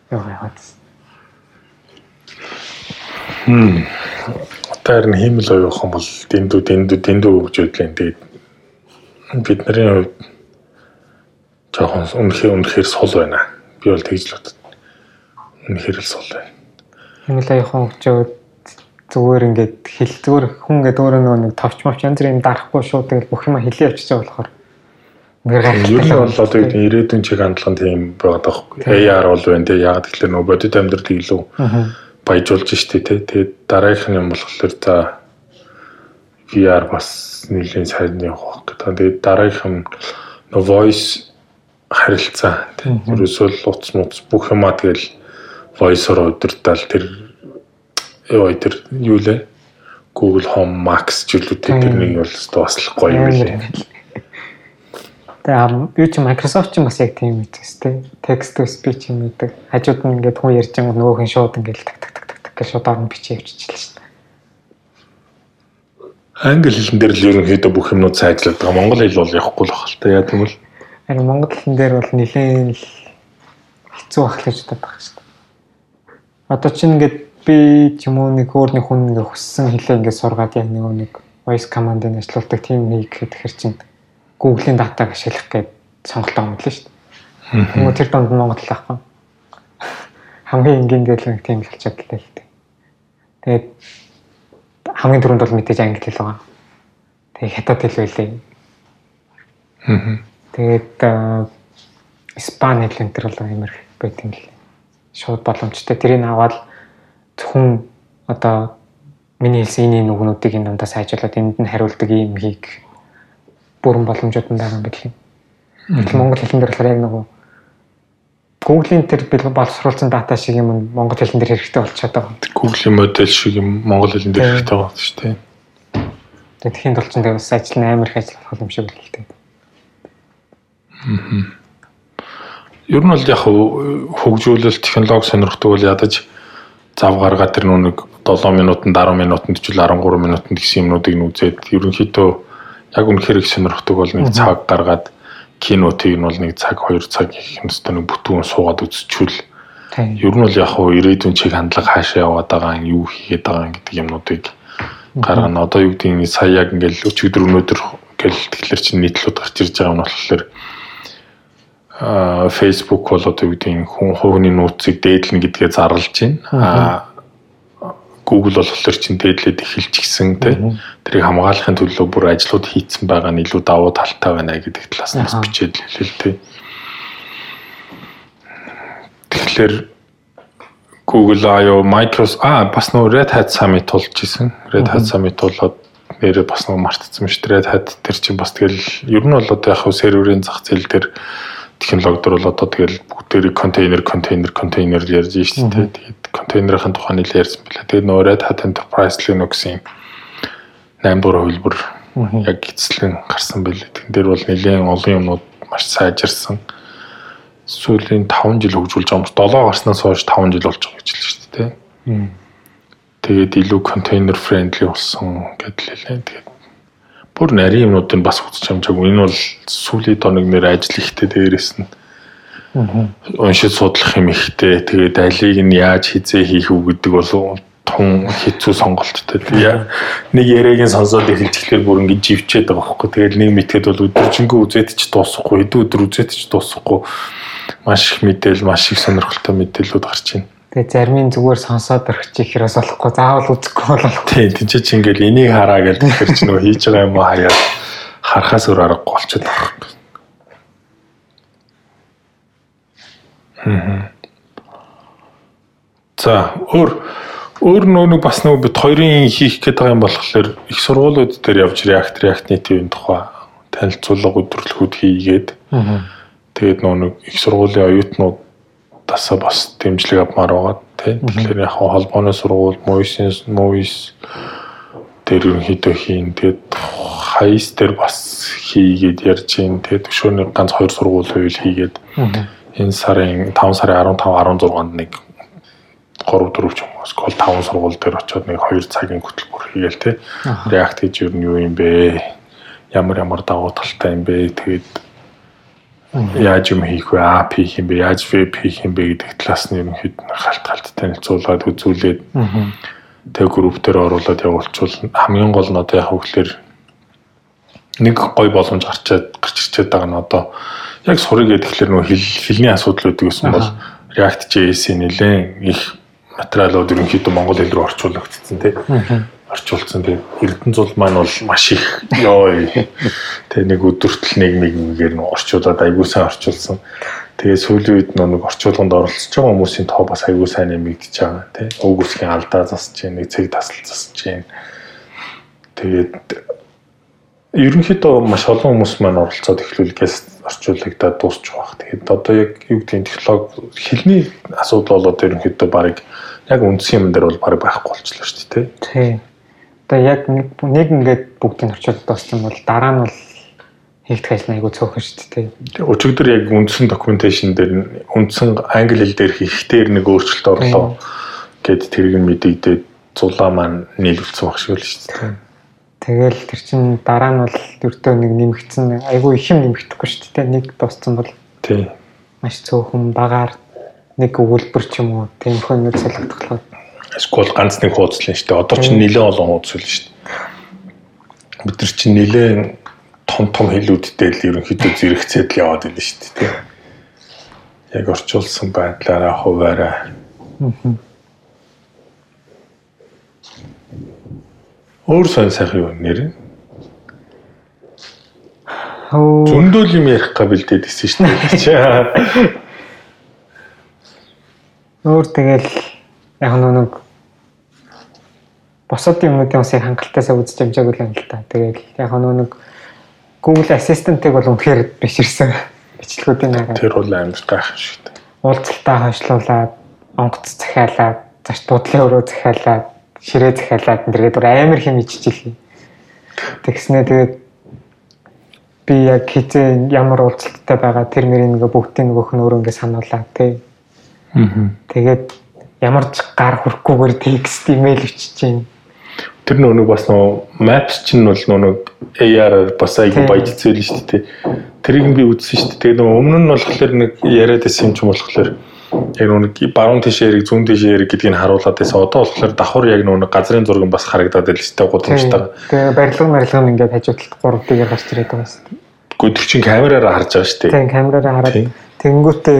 яваа яваад. Хм. Тэр нь химэл оюух юм бол дэндүү дэндүү дэндүү гэж бодлоо. Тэгээд бидний хувьд жоохон үнэхээр үнэхээр сул байна. Би бол тэгж л боддог. Үнэхээр л сул байна. Химэл оюухан хөгжөөд зүгээр ингээд хэл зүгээр хүн ингээд өөрөө нэг товч мовч янз бүрийн дарахгүй шүү тэгэл бүх юм хэлээ явчихж байгаа болохоор ер нь бол одоо ирээдүйн чиг хандлага тийм байгаа даахгүй. AR бол байна те яг тэгэхээр нөгөө бодит амьдрал илүү баяжуулж штэ те. Тэгээд дараагийнх нь юм болохоор за VR бас нэлийн сайн явах гэдэг. Тэгээд дараагийнх нь voice харилцаа тийм ерөөсөө утас муц бүх юмаа тэгэл voice-оор удирдал тэр ёо тэр юу лээ Google Home Max жилүүдтэй тэрнийг бол бас л гоё юм лээ. Тэгээ юу ч Microsoft ч бас яг тийм үстэй тий. Text to speech юм гэдэг. Хажууд нь ингээд хүн ярьж байгаа нөгөөх нь шууд ингээд так так так так гэж шууд орно бичиж явчихчихлаа шүү дээ. Англи хэлэн дээр л ерөнхийдөө бүх юмнууд сайн ажилладаг. Монгол хэл бол явахгүй л байна л та. Яа гэвэл харин монгол хэлэн дээр бол нэлээд хэцүү байх гэж боддог байна шүү дээ. Одоо чинь ингээд би ч юм уу нэг өөр нэг хүн ингээд хүссэн хэлээ ингээд сургаад яг нэг нэг voice command-ыг ажиллуулдаг тийм нэг гэхээр чинь Google-ийн датаг ашиглах гээд сонголтоо л шүү дээ. Тэгмээ тэр донд монгол байхгүй. Хамгийн энгийн дээр л тийм хэлж чадлаа л дээ. Тэгээд хамгийн түрүүнд бол мэдээж англи хэл байгаа. Тэгээд хятад хэл байлээ. Аа Тэгээд Испани хэл энэ төр бол амар байт юм л. Шууд боломжтой. Тэрийг аваад зөвхөн одоо миний хэлсэн энэ нүгнүүдийг энэ дундаас хайжуулаад энд нь хариулдаг юм хийг бүрэн боломжууд нь байгаа юм байна. Гэтэл монгол хэлэн дээр болохоор яг нөгөө Google-ийн тэр боловсруулсан дата шиг юм монгол хэлэн дээр хэрэгтэй болчиход байгаа. Google-ийн модель шиг юм монгол хэлэн дээр хэрэгтэй байгаа шүү дээ. Тхийн тулчин дээр бас ажил нь амар их ажил болох юм шиг л дээ. Ер нь бол яг хөгжүүлэлт технологи сонирхдаг бол ядаж зав гаргаад тэр нүг 7 минутанд 10 минутанд ч 13 минутанд гэсэн юмнуудыг нүзээд ерөнхийдөө яг үнэхээр их сонирхдаг бол нэг цаг гаргаад кинотыг нь бол нэг цаг 2 цаг их юмстай нэг бүтүүн суугаад үзчихвэл ер нь бол яг хуу ирээдүйн чиг хандлага хаашаа яваад байгаа юм юу хийгээд байгаа юм гэдэг юмнуудыг гаргана. Одоо юу гэдэг нь сая яг ингээл өчигдөр өнөөдөр гэл тэгэхээр чинь нийтлүүд гарч ирж байгаа нь болохоор Facebook бол одоо юу гэдэг хүн хувийн нууцыг дээдлэн гэдгээ зарлж байна. Google болохоор чинь дээдлээд эхэлж гисэн тий. Тэрийг хамгаалахын төлөө бүр ажлууд хийцэн байгаа нь илүү давуу талтай байна гэдэг талаас нь бас бичээд хэлээ л тий. Тэгэхээр Google аяа Microsoft а бас нөө Red Hat Summit тулж исэн. Red Hat Summit тулаад нэрээ бас нөө мартцсан шүү дээ. Red Hat тэр чинь бас тэгэл ер нь бол одоо яг серверийн зах зээл дээр технологиор бол одоо тэгэл бүгдээрээ контейнер контейнер контейнер ярьж шүү дээ. Тэгээд контейнерын тухай нэлээд ярьсан байлаа. Тэгээд нөө Red Hat Enterprise Linux-ийн 8 дугаар хувилбар яг эцэслэн гарсан байлээ. Тэн дээр бол нэлээд олон юмнууд маш сайжирсан. Сүүлийн 5 жил хөгжүүлж байгаа юм. 7 гарснаас хойш 5 жил болж байгаа гэж хэлсэн шүү дээ. Тэгээд илүү контейнер friendly болсон гэдэл хэлээ. Тэгээд бүр нарийн юмнуудыг бас үзэж хамжаагүй. Энэ бол сүүлийн тоног нэр ажил ихтэй дээрээс нь уншиж судлах юм ихтэй. Тэгээд алийг нь яаж хизээ хийх үү гэдэг бол бахан хэцүү сонголттой. Тэгээ нэг яриагийн сонсоод эхэлчихлээр бүр ингэж живчээд байгаа байхгүй. Тэгээд нэг мэтгэд бол өдөржингөө үзээд ч дуусахгүй, хэдэн өдөр үзээд ч дуусахгүй маш их мэдээл, маш их сонирхолтой мэдээлүүд гарч байна. Тэгээ зарим нь зүгээр сонсоод орчих хэрэг болохгүй заавал үзэхгүй болов. Тийм, тийч чи ингээл энийг хараа гэдэг тэр чинь нөгөө хийж байгаа юм уу хаяа харахаас өөр аргагүй болчиход байгаа. Хм. За, өөр өөр нөгөө бас нөгөө бид хоёрын хийх гээд байгаа юм болохоор их сургуулиуд дээр явж React React Native-ийн тухай танилцуулга өдөрлөхүүд хийгээд тэгээд нөгөө их сургуулийн оюутнуудаас бас дэмжлэг авмаар байгаа тийм. Тэгэхээр яг холбооны сургууль, MOIS, MOIS дээр ерөнхийдөө хийн. Тэгээд хайс дээр бас хийгээд ярьж гин. Тэгээд өшөөний ганц хоёр сургууль хувил хийгээд энэ сарын 5 сарын 15 16-нд нэг 3 4 ч юм уу скол 5 сургууль дээр очиод нэг 2 цагийн хөтөлбөр хийгээл те. React гэж юу юу юм бэ? Ямар ямар давуу талтай юм бэ? Тэгээд яаж юм хийх вэ? API хийх юм бэ? Яаж веб хийх юм бэ гэдэг талаас нь ерөнхийд халт халт танилцуулаад үзүүлээд тэг групп дээр оруулаад явуулчвал хамгийн гол нь одоо яг хөглөр нэг гой боломж гарчаад гарч ирчээд байгаа нь одоо яг сурыг гэхэлэр нөх хэл хэлний асуудал үүдэх гэсэн бол React JS-ийн нэлээд их материалууд ерөнхийдөө монгол хэл рүү орчуулагдсан тийм орчуулсан. Тэгээд Эрдэнэ зул маань бол маш их ёо. Тэгээ нэг өдөртөл нэг нэгээр нь орчуулад айгуу сайн орчуулсан. Тэгээ сүүлийн үед нэг орчуулганд оролцож байгаа хүмүүсийн тоо бас айгуу сайн нэмэгдэж байгаа тийм. Уг үсгийн алдаа засаж байна, нэг цэг тасал засаж байна. Тэгээд ерөнхийдөө маш олон хүмүүс маань оролцоод эхлүүлгээс орчуулагдаад дуусчих واخ. Тэгээд одоо яг юу гэдэг технологи хэлний асуудал болоод ерөнхийдөө барыг яг үндсэн юм дээр бол барыг байхгүй болчихлоо шүү дээ тий. Одоо яг нэг ингээд бүгдийг орчуулдаг болсон бол дараа нь бол хийгдэх ажил айгу цөөхөн шүү дээ тий. Өчигдөр яг үндсэн докюменташн дээр үндсэн англи хэл дээр хийхдээ нэг өөрчлөлт орлоо гэд тэрэг нь мэдэгдээд зулаа маань нийлүүлсэн баг шиг л шүү дээ. Тэгэл тэр чин дараа нь бол өртөө нэг нэмэгдсэн айгу их юм нэмэгдэхгүй шүү дээ. Нэг дууссан бол тий. Маш цөөхөн багаар нэг өгүүлбэр ч юм уу тиймэрхүү нэг солигдохлоо. Эсвэл ганц нэг хуудслын шүү дээ. Одоо ч нэлээд олон хуудас л шүү дээ. Бид нар чинь нэлээд том том хэлүүдтэй л ерөнхийдөө зэрэгцээд л яваад байна шүү дээ. Яг орчуулсан байдлаараа хуваараа. Өөр сон сайхан юу нэр? Зөндөл юм ярих габилдээд исэн шүү дээ. Өөр тэгэл яг нэг босод юмнуудын усыг хангалттай үзэж амжаагүй юм л та. Тэгэл яг нэг Google Assistant-ыг бол үнэхээр биширсэн бичлэгүүдийн нагаа. Тэр бол амар гайхах шүү дээ. Уулзалтаа хойшлуулад, онгоц захиалаад, зарч буудлын өрөө захиалаад, ширээ захиалаад энэ төргээд амар хэм иччихлээ. Тэгснээ тэгээд би яг хизээ ямар уулзалттай байгаа тэр мөрийн нөгөө бүгдийн нөгөөх нь өөрөө ингэ сануулаа тий Тэгээд ямар ч гар хүрхгүйгээр текст имэйл өчөж Тэр нөгөө бас нөгөө maps чинь бол нөгөө AR-аар бас айгүй баяж зээл шүү дээ. Тэрийг би үзсэн шүү дээ. Тэгээд нөгөө өмнө нь болохоор нэг яриад байсан юм ч болохоор яг нэг баруун тийш яриг зүүн тийш яриг гэдгийг харуулад байсан. Одоо болохоор давхар яг нөгөө газрын зураг бас харагдаад байл шүү дээ гудамжтай. Тэгээ барилга барилга нь ингээд хажуудлалт гурав дэгээр гарч ирээд байгаа шүү дээ. Гэхдээ тэр чинь камераараа харж байгаа шүү дээ. Тийм камераараа хараад тэнгүүтээ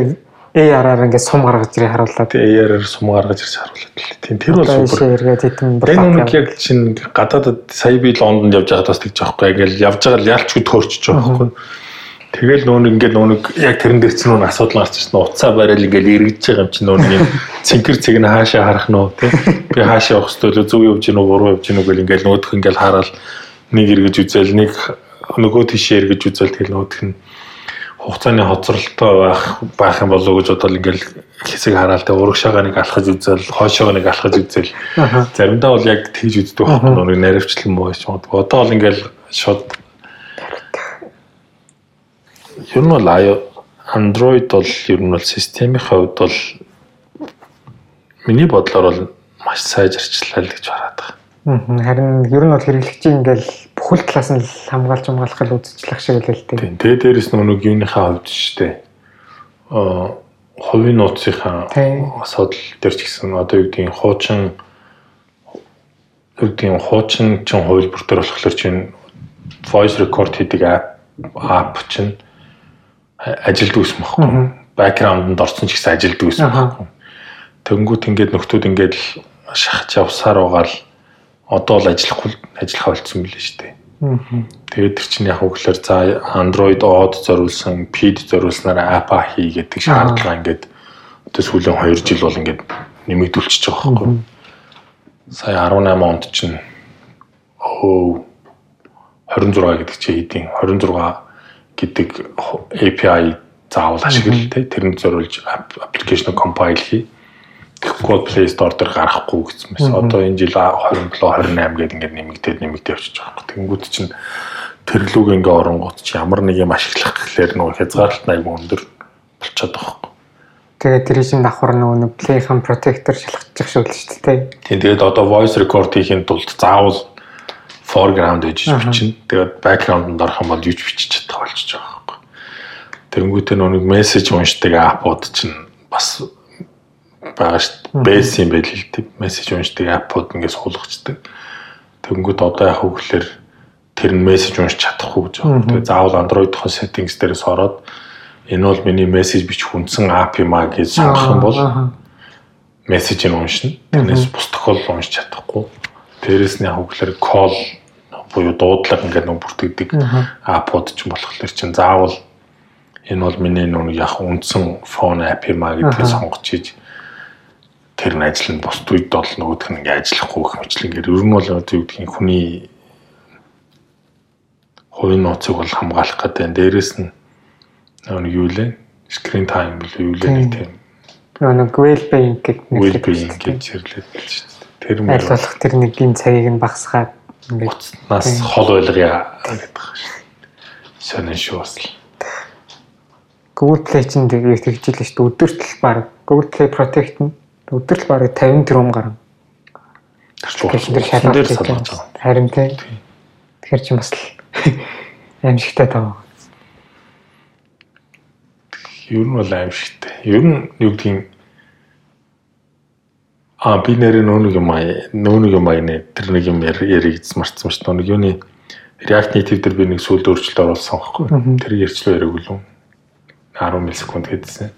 AR-аар ингээд сум гаргаж ирээ харууллаа. Тэгээ AR-аар сум гаргаж ирж харууллаа. Тийм тэр бол супер. Эргээд хэдэн Энэ нэг яг чинь гадаадад сая би Лондонд явж байгаад бас тэгж байгаа байхгүй. Ингээл явж байгаа л ялчгүй төөрчж байгаа байхгүй. Тэгэл нүүн ингээд нүүн яг тэрэн дээр чинь нүүн асуудал гарч ирсэн. Уцаа барайл ингээл эргэж байгаа юм чинь нүүн юм цэнхэр цэг нь хаашаа харах нь тий. Би хаашаа явах хэвэл зөв явж гинөө буруу явж гинөө гэл ингээл нүүдх ингээл хараад нэг эргэж үзэл нэг нөгөө тийшээ эргэж үзэл тэгэл нүүдх нь хугацааны хоцролтой байх байх юм болов уу гэж бодвол ингээл хэсэг хараал тэ ураг шагааныг алхаж үзэл, хойшоогоо нэг алхаж үзэл. Заримдаа бол яг тэгж үздэг байх нь нэг наривчлан муу гэж боддог. Одоо бол ингээл шууд ер нь бол Android бол ер нь бол системийн хувьд бол миний бодлоор бол маш сайжирчлаа л гэж хараад байгаа. Харин ер нь бол хэрэглэгчийн ингээл бүхэл талаас нь хамгаалж хамгаалах л үзчихлэх шиг л л. Тийм. Тэгээ дээрэс нэг юуныхаа хувьд ч дээ. Аа хувийн нууцынхаа асуудал дээр ч гэсэн одоо юу гэдгийг хуучин юу юм хуучин чин хувилбар төр болохоор чинь voice record хийдэг app чинь ажилд үүсэх байхгүй. Бэкграундд орсон ч гэсэн ажилд үүсэх байхгүй. Тэнгүүд ингээд нөхдүүд ингээд шахаж явсаар байгаа л одоо л ажиллахгүй ажиллах болцсон билээ шүү дээ. Тэгээд тэр чинь яг хөглөр за Android Odd зориулсан, Pid зориулснаар app хий гэдэг шаардлага ингээд одоо сүүлийн 2 жил бол ингээд нэмэгдүүлчихэж байгаа байхгүй. Сая 18 онд чинь оо 26 гэдэг чи хэдийн 26 гэдэг API заавал ашиглал те тэрнд зориулж application compile хий. Тэгэхгүй Play Store дээр гарахгүй гэсэн мэс. Одоо энэ жил 27 28 гэдэг ингээд нэмэгдээд нэмэгдээ явчихж байгаа юм. Тэнгүүд чинь тэрлүүг ингээ оронгууд чи ямар нэг юм ашиглах гэхлээр нөгөө хязгаарлалт аяг өндөр болчиход байгаа юм. Тэгээд тэр чинь давхар нөгөө нэг Play-ийн protector шалгачих шүү дээ шүү дээ. Тийм тэгээд одоо voice record хийхин тулд заавал foreground гэж бичнэ. Тэгээд background-д орох юм бол юу ч бичиж чадах болчихж байгаа юм. Тэнгүүтээ нөгөө message уншдаг апууд чинь бас байгаа шүү дээ. Base юм байл тийм мессеж уншдаг апууд ингээд суулгачдаг. Тэнгүүд одоо яг хөглөр тэр нь мессеж уншиж чадахгүй гэж байна. Тэгээ заавал Android-ийн settings дээрээс ороод энэ бол миний мессеж бичих хүнсэн ап юм а гэж сонгох юм бол мессежийг уншина. Тэрнээс бус тохиолдол уншиж чадахгүй. Дээрээс нь яг хөглөр call буюу дуудлага ингээд нэг бүртгэдэг апууд ч болохоор чинь заавал энэ бол миний нүг яг үндсэн фон ап юм а гэдгийг сонгож хийж тэр нь ажил нь бусд үед бол нөгөөх нь ингээ ажиллахгүй гэх мэтлэнгээр ер нь бол одоо юу гэдгийг хүний хувийн нууцыг бол хамгаалах гэдэг. Дээрээс нь нэг юу лээ? Screen time бол юу лээ нэг тийм. Нэг well being гэдэг нэг well being гэж хэрлээд байна шүү дээ. Тэр мөр болох тэр нэгийн цагийг нь багасгаад ингээд нас хол ойлгоё гэдэг байгаа шүү. Сонин шүү бас л. Google Play чинь тэгээд тэгжилээ шүү дээ. Өдөртөл баг Google Play Protect нь өдөр л бараг 50 тэрбум гарна. Гарч дээр салгаж байгаа. Харин тийм. Тэгэхээр чи бас аимшигтай таа. Ер нь бол аимшигтай. Ер нь юу гэдгийг А би нэр нөөнийг юм аа нөөнийг юм аа нэ тэр нэг юм яриг марцсан шүү дээ. Нэг юуны React Native дээр би нэг сүүлд өөрчлөлт оруулсан байхгүй. Тэр ярьчлаа яриаг үлэн. 10 миллисекунд гэдсэн.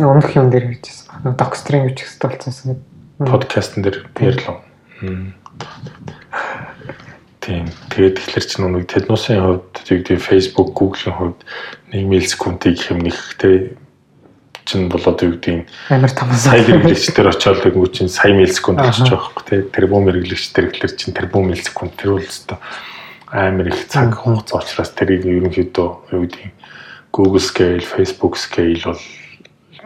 Өмнөх юм дээр хийжсэн. Докстринг үчих хэрэгтэй болсон гэдэг. Подкастн дээр ярьлаа. Тийм. Тэгээд тэгэхээр чинь нэг Тэднусын хувьд тэгээд Facebook, Google-ийн хувьд 1 миллисекундыг хэм нэгтэй чинь болоод юу гэдэг амар том сая хэрэглэгчдэр очиод тэгвэл чинь сая миллисекунд болчих жоох тий тэрбум хэрэглэгчдэр гэхэлэр чинь тэрбум миллисекунд тэр бол өстой амар их цаг хугацаа учраас тэрийг ерөнхийдөө юу гэдэг Google scale, Facebook scale бол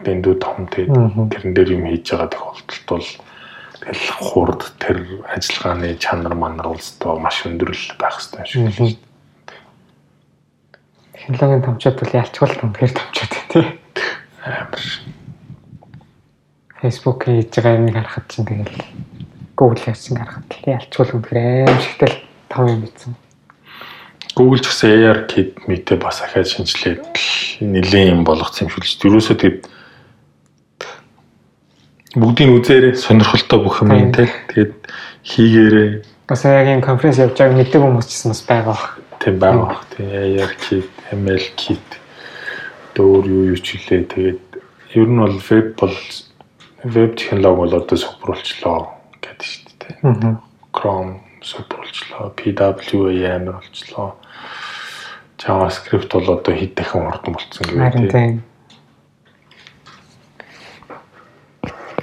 дэндүү том тэгээд тэрэн дээр юм хийж байгаа тохиолдолд бол тэгэл хурд тэр ажиллагааны чанар манар улстай маш өндөрлөл байх хэрэгтэй шүү дээ. Технологийн томчууд бол ялчгүй том хэр томчууд тий. Амар. Facebook хийж байгаа юм харахад чинь тэгэл Google хийж харахад ялчгүй үнэхээр аимшигтай том юм бичсэн. Google ч гэсэн AR kit мэтэ бас ахаад шинжилээд нэлээд юм болгоцсон юм шиг л шүү. Юурээсөө тэгээд бүгдийн үзээрээ сонирхолтой бүх юм юм те. Тэгээд хийгээрээ бас яг энэ конференц явж байгааг мэддэг хүмүүс ч бас байгаа бах. Тийм байгаа бах. Тийм AR kit, ML kit дөөр юу юу ч хэлээ. Тэгээд ер нь бол веб бол веб технологи бол одоо супруулчлаа гэдэг шүү дээ. Chrome супруулчлаа, PWA амар болчлоо JavaScript бол одоо хэд дахин хурдан болцсон гэвэл тийм.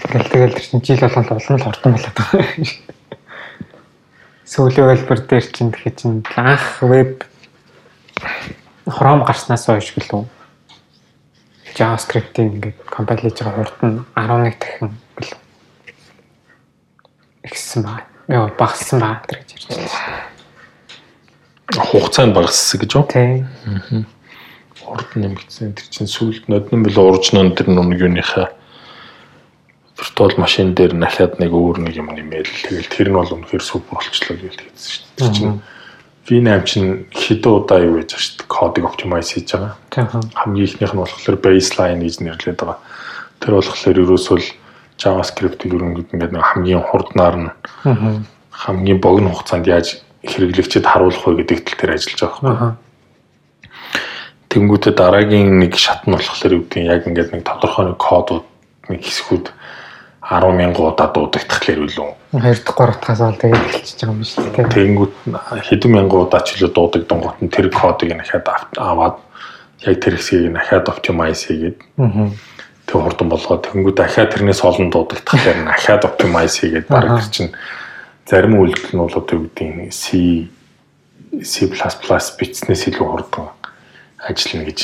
Тэгэл тэгэл тэр чинь жил болгон улам л хурдан болоод байгаа. Сүүлийн хэлбэр дээр чинь тэгэхээр чинь анх веб Chrome гарснаас хойш гэлөө JavaScript-ийг ингээд компайл хийж байгаа хурд нь 11 дахин гэлөө ихсэн баа. Яа багассан баа гэж ярьж байна хугацаанд багассан гэж юу? Тийм. Урд нэмэгдсэн. Тэр чинь сүүлд нодны бил уржнон тэр нэг юуныхаа виртуал машин дээр нахаад нэг өөр нэг юм нэмээл. Тэгэл тэр нь бол үнэхээр супер болчлоо гэж хэлсэн шүү дээ. Тэр чинь V8 чинь хэдэн удаа юу гэж шүү дээ. Кодыг оптимайз хийж байгаа. Хамгийн ихнийх нь болохоор baseline гэж нэрлэдэг байгаа. Тэр болохоор ерөөсөө JavaScript-ийг ерөнхийдөө ингээд нэг хамгийн хурднаар нь хамгийн богино хугацаанд яаж хэрэглэгчэд харуулах вэ гэдэг тал дээр ажиллаж байгаа. Аха. Тэнгүүтээ дараагийн нэг шат нь болохоор юу гэдэг яг ингээд нэг тодорхой нэг кодууд нэг хэсгүүд 10 мянган удаа дуудагдах хэрэг үлээ. 2 дахь 3 дахьаас бол тэгээд эхэлчихэж байгаа юм шүү дээ. Тэнгүүд хэдэн мянган удаа ч илүү дуудагдсан гот нь тэр кодыг ав- аваад яг тэр хэсгийг дахиад оптимайз хийгээд тэг хурдан болгоод тэнгүүд дахиад тэрнээс олон дуудагдах хэрэг нь дахиад оптимайз хийгээд баг тэр чинь зарим үйлдэл нь бол одоо юу гэдэг нь C C++ бичснээс илүү хурдан ажиллана гэж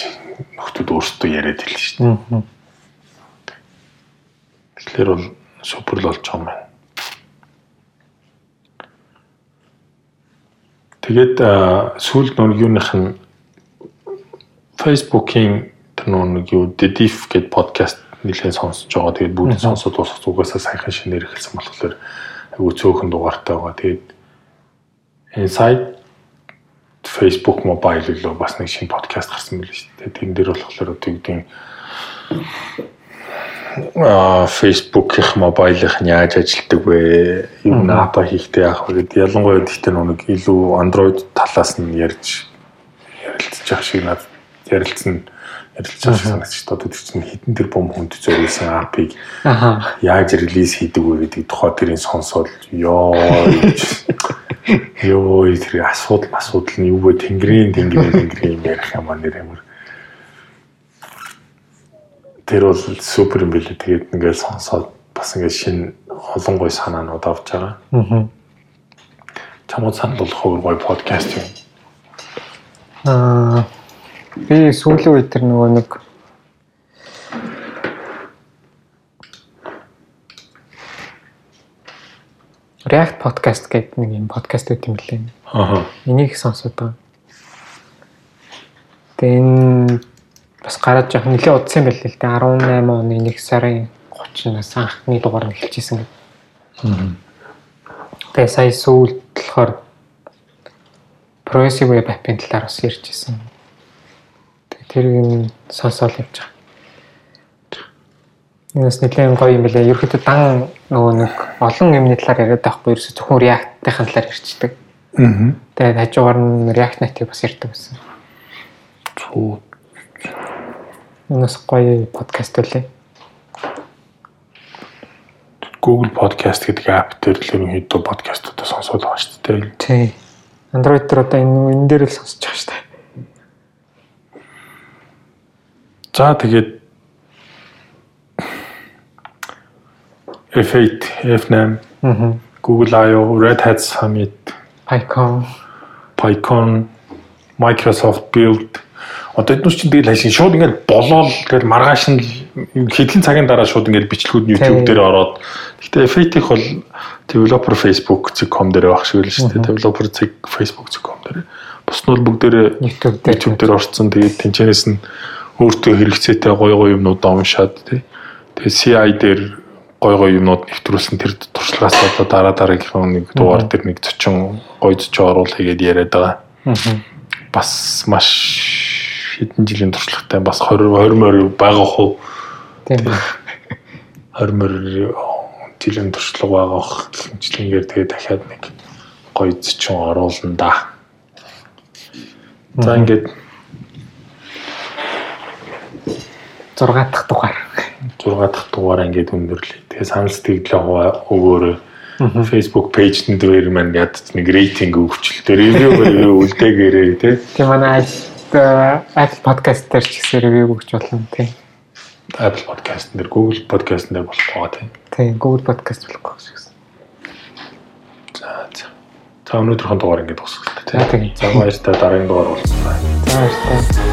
нөхдүүд өөрсдөө яриад хэлсэн шүү дээ. Тэгэхээр бол супер л болж байгаа юм байна. Тэгээд сүүлд юуных нь Facebook-ийн тэр нэг юу Dedif гэдэг подкаст нэлээд сонсож байгаа. Тэгээд бүгд сонсоод дуусах зүгээс саяхан шинээр эхэлсэн болохоор айгүй цөөхөн дугаартай байгаа. Тэгээд Inside Facebook mobile лөө бас нэг шинэ подкаст гарсан байл шүү дээ. Тэн дээр болохоор одоо юу гэдэг нь а Facebook-ийн мобайлынх нь яаж ажилтдаг вэ? Юу ната хийхдээ яах вэ гэдэг ялангуяа гэхдээ нэг илүү Android талаас нь ярьж ярилцж явах шиг надад ярилцсан ярилцж байгаа санагдчих. Одоо тэр чинь хитэн тэр бом хүнд зориулсан апыг яаж релиз хийдэг вэ гэдэг тухай тэрийн сонсоод ёо ёо тэр асуудал асуудал нь юу вэ? Тэнгэрийн тэнгэрийн тэнгэрийн ярих юм аа нэр ямар тэр бол супер юм билээ тэгээд ингээд сонсоод бас ингээд шинэ олон гой санаанууд авч байгаа Аа. чамд санал болох өөр гой подкаст юм Аа. Би сүүлийн үед тэр нөгөө нэг React podcast гэдэг нэг юм подкаст үүд юм лээ. аа Энийг сонсоод байгаа. Энэ бас гараад явах нэлээд удсан юм байл л дээ. 18 оны 1 сарын 30-наас анхны дугаар нь эхэлчихсэн гэдэг. Тэгээ сая сүүлд болохоор progressive web app-ийн талаар бас ярьжсэн. Тэгээ тэрийг нь сонсоод явж байгаа. Энэс нэлээд гоё юм билээ. Ерөөхдөө дан нөгөө нэг олон юмны талаар яриад байхгүй ерөөсө зөвхөн React-ийн талаар ярьцдаг. аа Тэгээд хажуугаар нь React Native бас ярьдаг байсан. цуу Энэс гоё подкаст үлээ. Google Podcast гэдэг апп дээр л ерөнхийдөө подкастуудаа сонсоод байгаа шүү дээ. Тий. Android дээр одоо энэ энэ дээр л сонсож байгаа шүү дээ. За тэгээд F8, F8, Аа. Google I/O, Red Hat Summit, PyCon. PyCon, Microsoft Build одоо эднүс чинь тэгэл хайшин шууд ингээд болоод тэгэл маргааш нь л хэдхэн цагийн дараа шууд ингээд бичлэгүүд нь YouTube дээр ороод гэхдээ F8-ийнх бол developer facebook.com дээр байх шиг л шүү дээ. Developer facebook.com дээр. Бус нь бол бүгдээрээ YouTube дээр. Орцсон. Тэгээд тэнцэнээс нь өөртөө хэрэгцээтэй гоё гоё юмнуудаа уншаад тий. Тэгээд CI дээр гоё гоё юмнууд нэвтрүүлсэн тэр туршлагаас одоо дараа дараагийнхаа нэг дугаар дээр нэг зочин гоё зочин оруул хийгээд яриад байгаа. Аа. Бас маш хэдэн жилийн туршлагатай бас 20 20 морь байгаа хөө Тийм. 20 морь жилийн туршлага байгаа хөө гэмчлэнгээр тэгээд дахиад нэг гоё зочин оруулна да. За ингээд 6 дахь дугаар. 6 дахь дугаараа ингээд өндөрлөө. Тэгээ санал сэтгэлээ өгөөрэй. Facebook пэйж дээр маань яд нэг рейтинг өгчлөлтөө ревю ревю үлдээгээрэй тий. Тийм манай Apple podcast дээр ч гэсэн ревю өгч болно тийм. Apple podcast дээр Google podcast дээр болох байгаа тий. Тийм Google podcast болох гэж байна. За за. За өнөөдрийнхөө дугаар ингээд дуусгах тий. За, баяртай дараагийн дугаар уулзлаа. За баярлалаа.